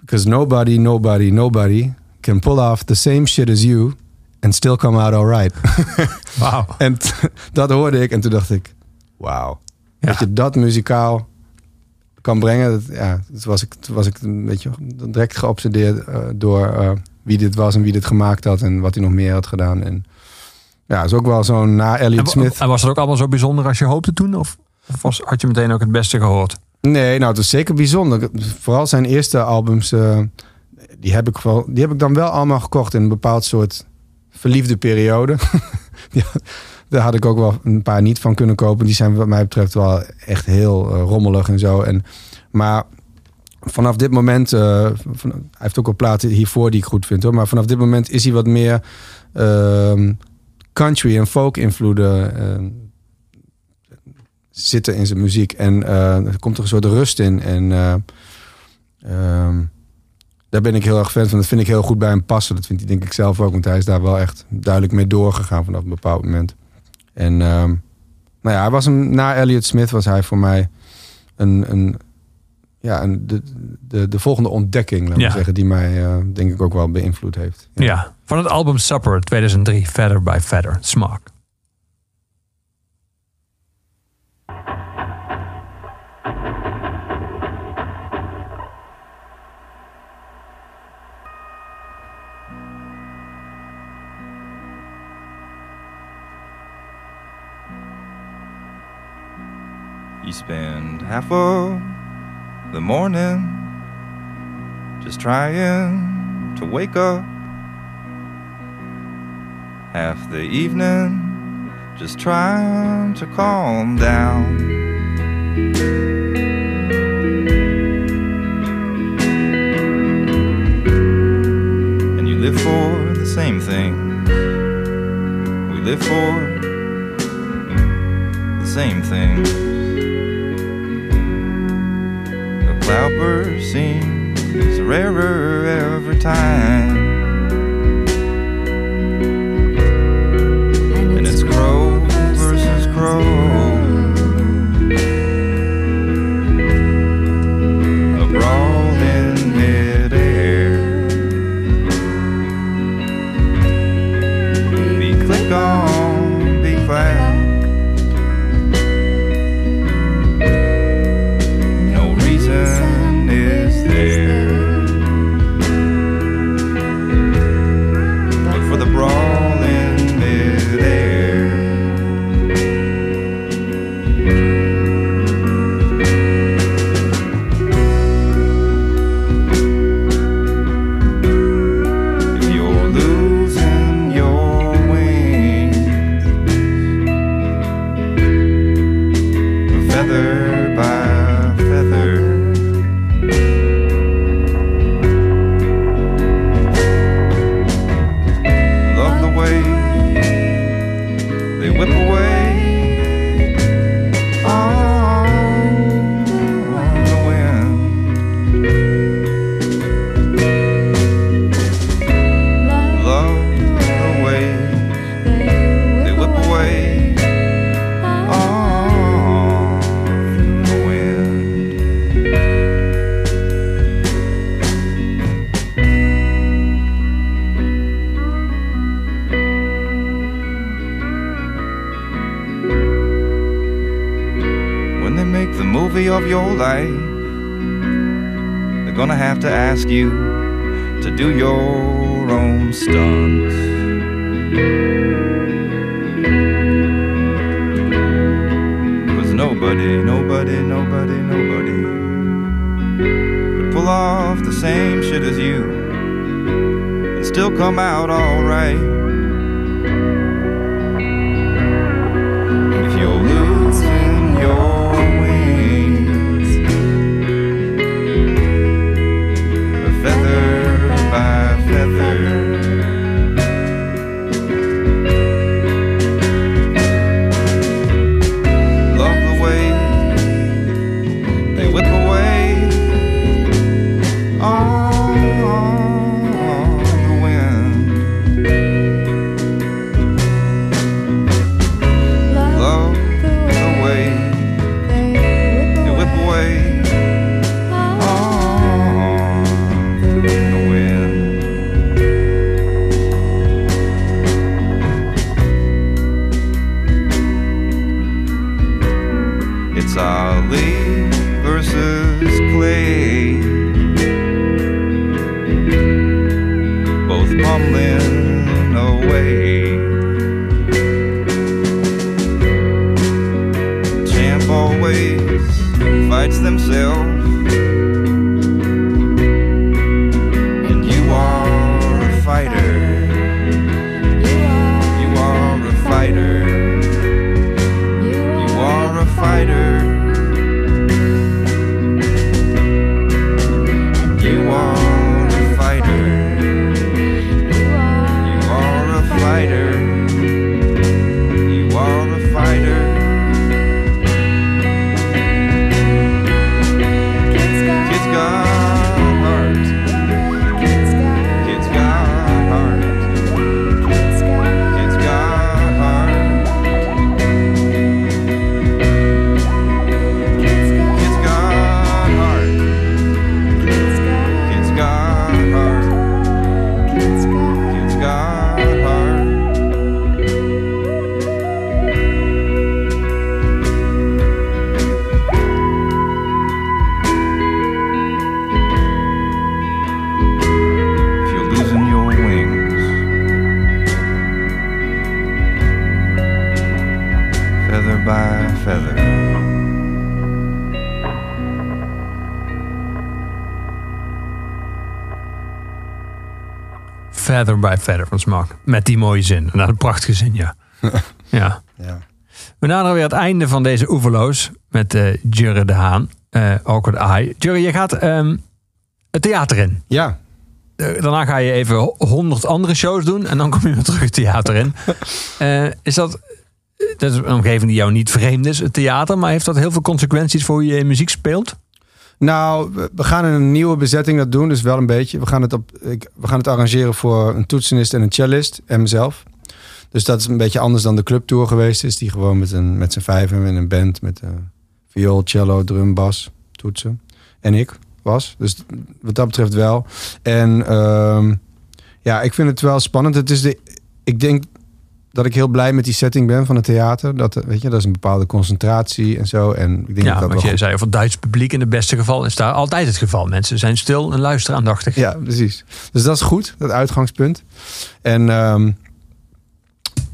Because nobody, nobody, nobody... can pull off the same shit as you... and still come out alright. Wauw. en dat hoorde ik en toen dacht ik... Wauw. Ja. Dat je dat muzikaal kan brengen. Dat, ja, toen was ik, toen was ik een beetje direct geobsedeerd eh, door eh, wie dit was en wie dit gemaakt had en wat hij nog meer had gedaan. En ja, is ook wel zo'n na Elliot Smith. en was het ook allemaal zo bijzonder als je hoopte toen? Of, of was, had je meteen ook het beste gehoord? Nee, nou, het is zeker bijzonder. Vooral zijn eerste albums, eh, die, heb ik wel, die heb ik dan wel allemaal gekocht in een bepaald soort verliefde periode. ja, daar had ik ook wel een paar niet van kunnen kopen. Die zijn wat mij betreft wel echt heel eh, rommelig en zo. En, maar vanaf dit moment, eh, hij heeft ook wel platen hiervoor die ik goed vind hoor. Maar vanaf dit moment is hij wat meer ehm, country en folk invloeden. eh, zitten in zijn muziek. En eh, er komt er een soort rust in. En eh, ehm, daar ben ik heel erg fan van. Dat vind ik heel goed bij hem passen. Dat vindt hij denk ik zelf ook. Want hij is daar wel echt duidelijk mee doorgegaan vanaf een bepaald moment. En ehm, nou ja, hij was hem, na Elliot Smith was hij voor mij een, een, ja, een, de, de, de volgende ontdekking, laat Ja. zeggen, die mij eh, denk ik ook wel beïnvloed heeft. Ja. Van het album Supper 2003, Feather by Feather, Smog. You spend half of the morning just trying to wake up, half the evening just trying to calm down. And you live for the same thing. We live for the same thing. Cloudburst seems rarer every time. And it's crow versus crow. Fighter. Feather van Smak. Met die mooie zin. Dat een prachtige zin, ja. ja. Ja. We naderen weer het einde van deze Oeverloos met eh Jurre de Haan. eh Awkward Eye. Jurre, je gaat ehm, het theater in. ja, Eh, daarna ga je even honderd andere shows doen. En dan kom je weer terug het theater in. Eh, is dat... Dat is een omgeving die jou niet vreemd is, het theater. Maar heeft dat heel veel consequenties voor hoe je muziek speelt? Nou, we- gaan een nieuwe bezetting dat doen, dus wel een beetje. We gaan het, op, we gaan het arrangeren voor een toetsenist en een cellist en mezelf. Dus dat is een beetje anders dan de clubtour geweest is. Die gewoon met, een, met z'n vijven met een band met uh, viool, cello, drum, bas, toetsen. En ik was. Dus wat dat betreft wel. En ehm, ja, ik vind het wel spannend. Het is de, ik denk dat ik heel blij met die setting ben van het theater. Dat, eh, weet je, dat is een bepaalde concentratie en zo. En ik denk Ja, dat dat wel je zei over het Duits publiek in het beste geval is daar altijd het geval. Mensen zijn stil en luisteren aandachtig. Ja, precies. Dus dat is goed, dat uitgangspunt. En ehm,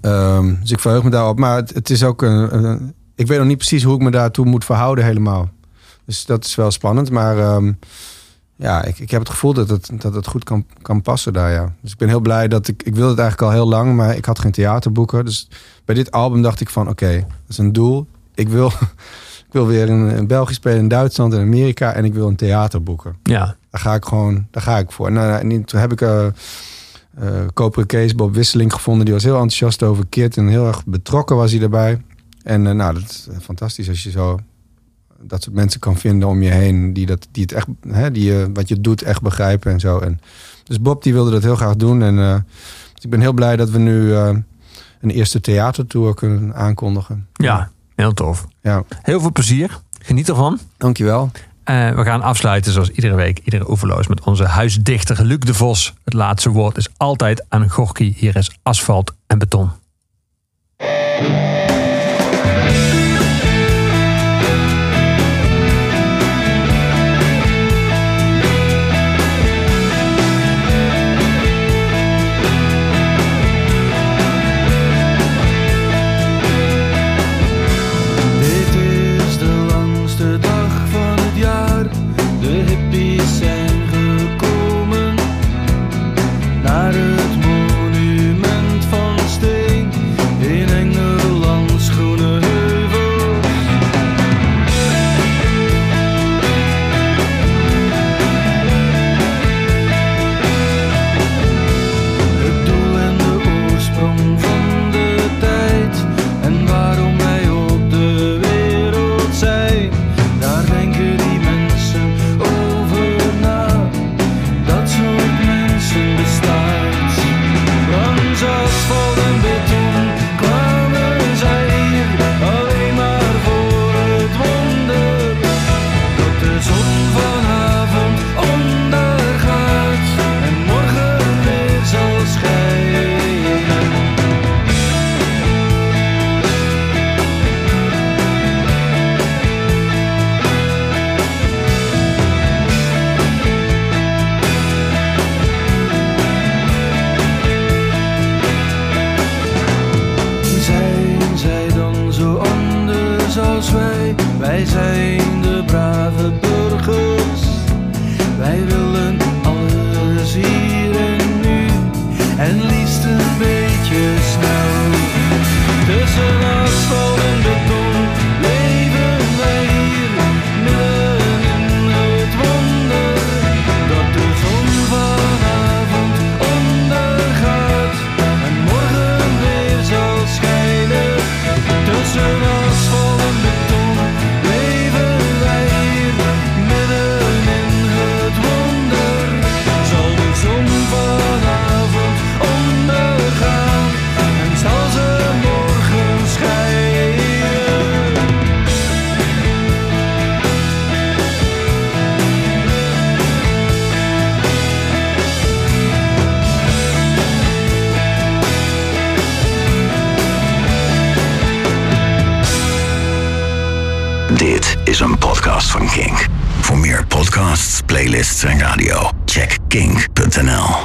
ehm, dus ik verheug me daarop. Maar het, het is ook een, een- Ik weet nog niet precies hoe ik me daartoe moet verhouden helemaal. Dus dat is wel spannend. Maar ehm, ja, ik, ik heb het gevoel dat het, dat het goed kan, kan passen daar, ja. Dus ik ben heel blij dat ik... Ik wilde het eigenlijk al heel lang, maar ik had geen theaterboeken. Dus bij dit album dacht ik van, oké, dat is een doel. Ik wil, ik wil weer in, in België spelen, in Duitsland en Amerika. En ik wil een theater boeken. Ja, Daar ga ik gewoon, daar ga ik voor. En, nou, en toen heb ik eh eh koperen Kees Bob Wisseling gevonden. Die was heel enthousiast over Kit en heel erg betrokken was hij daarbij. En eh, nou, dat is fantastisch als je zo dat soort mensen kan vinden om je heen die, dat, die het echt, hè, die je wat je doet echt begrijpen en zo. En, dus Bob die wilde dat heel graag doen. En eh, dus ik ben heel blij dat we nu eh, een eerste theatertour kunnen aankondigen. ja, heel tof. Ja, Heel veel plezier. Geniet ervan. dankjewel. Eh, we gaan afsluiten zoals iedere week, iedere oeverloos met onze huisdichter Luc de Vos. Het laatste woord is altijd aan Gorky. Hier is asfalt en beton.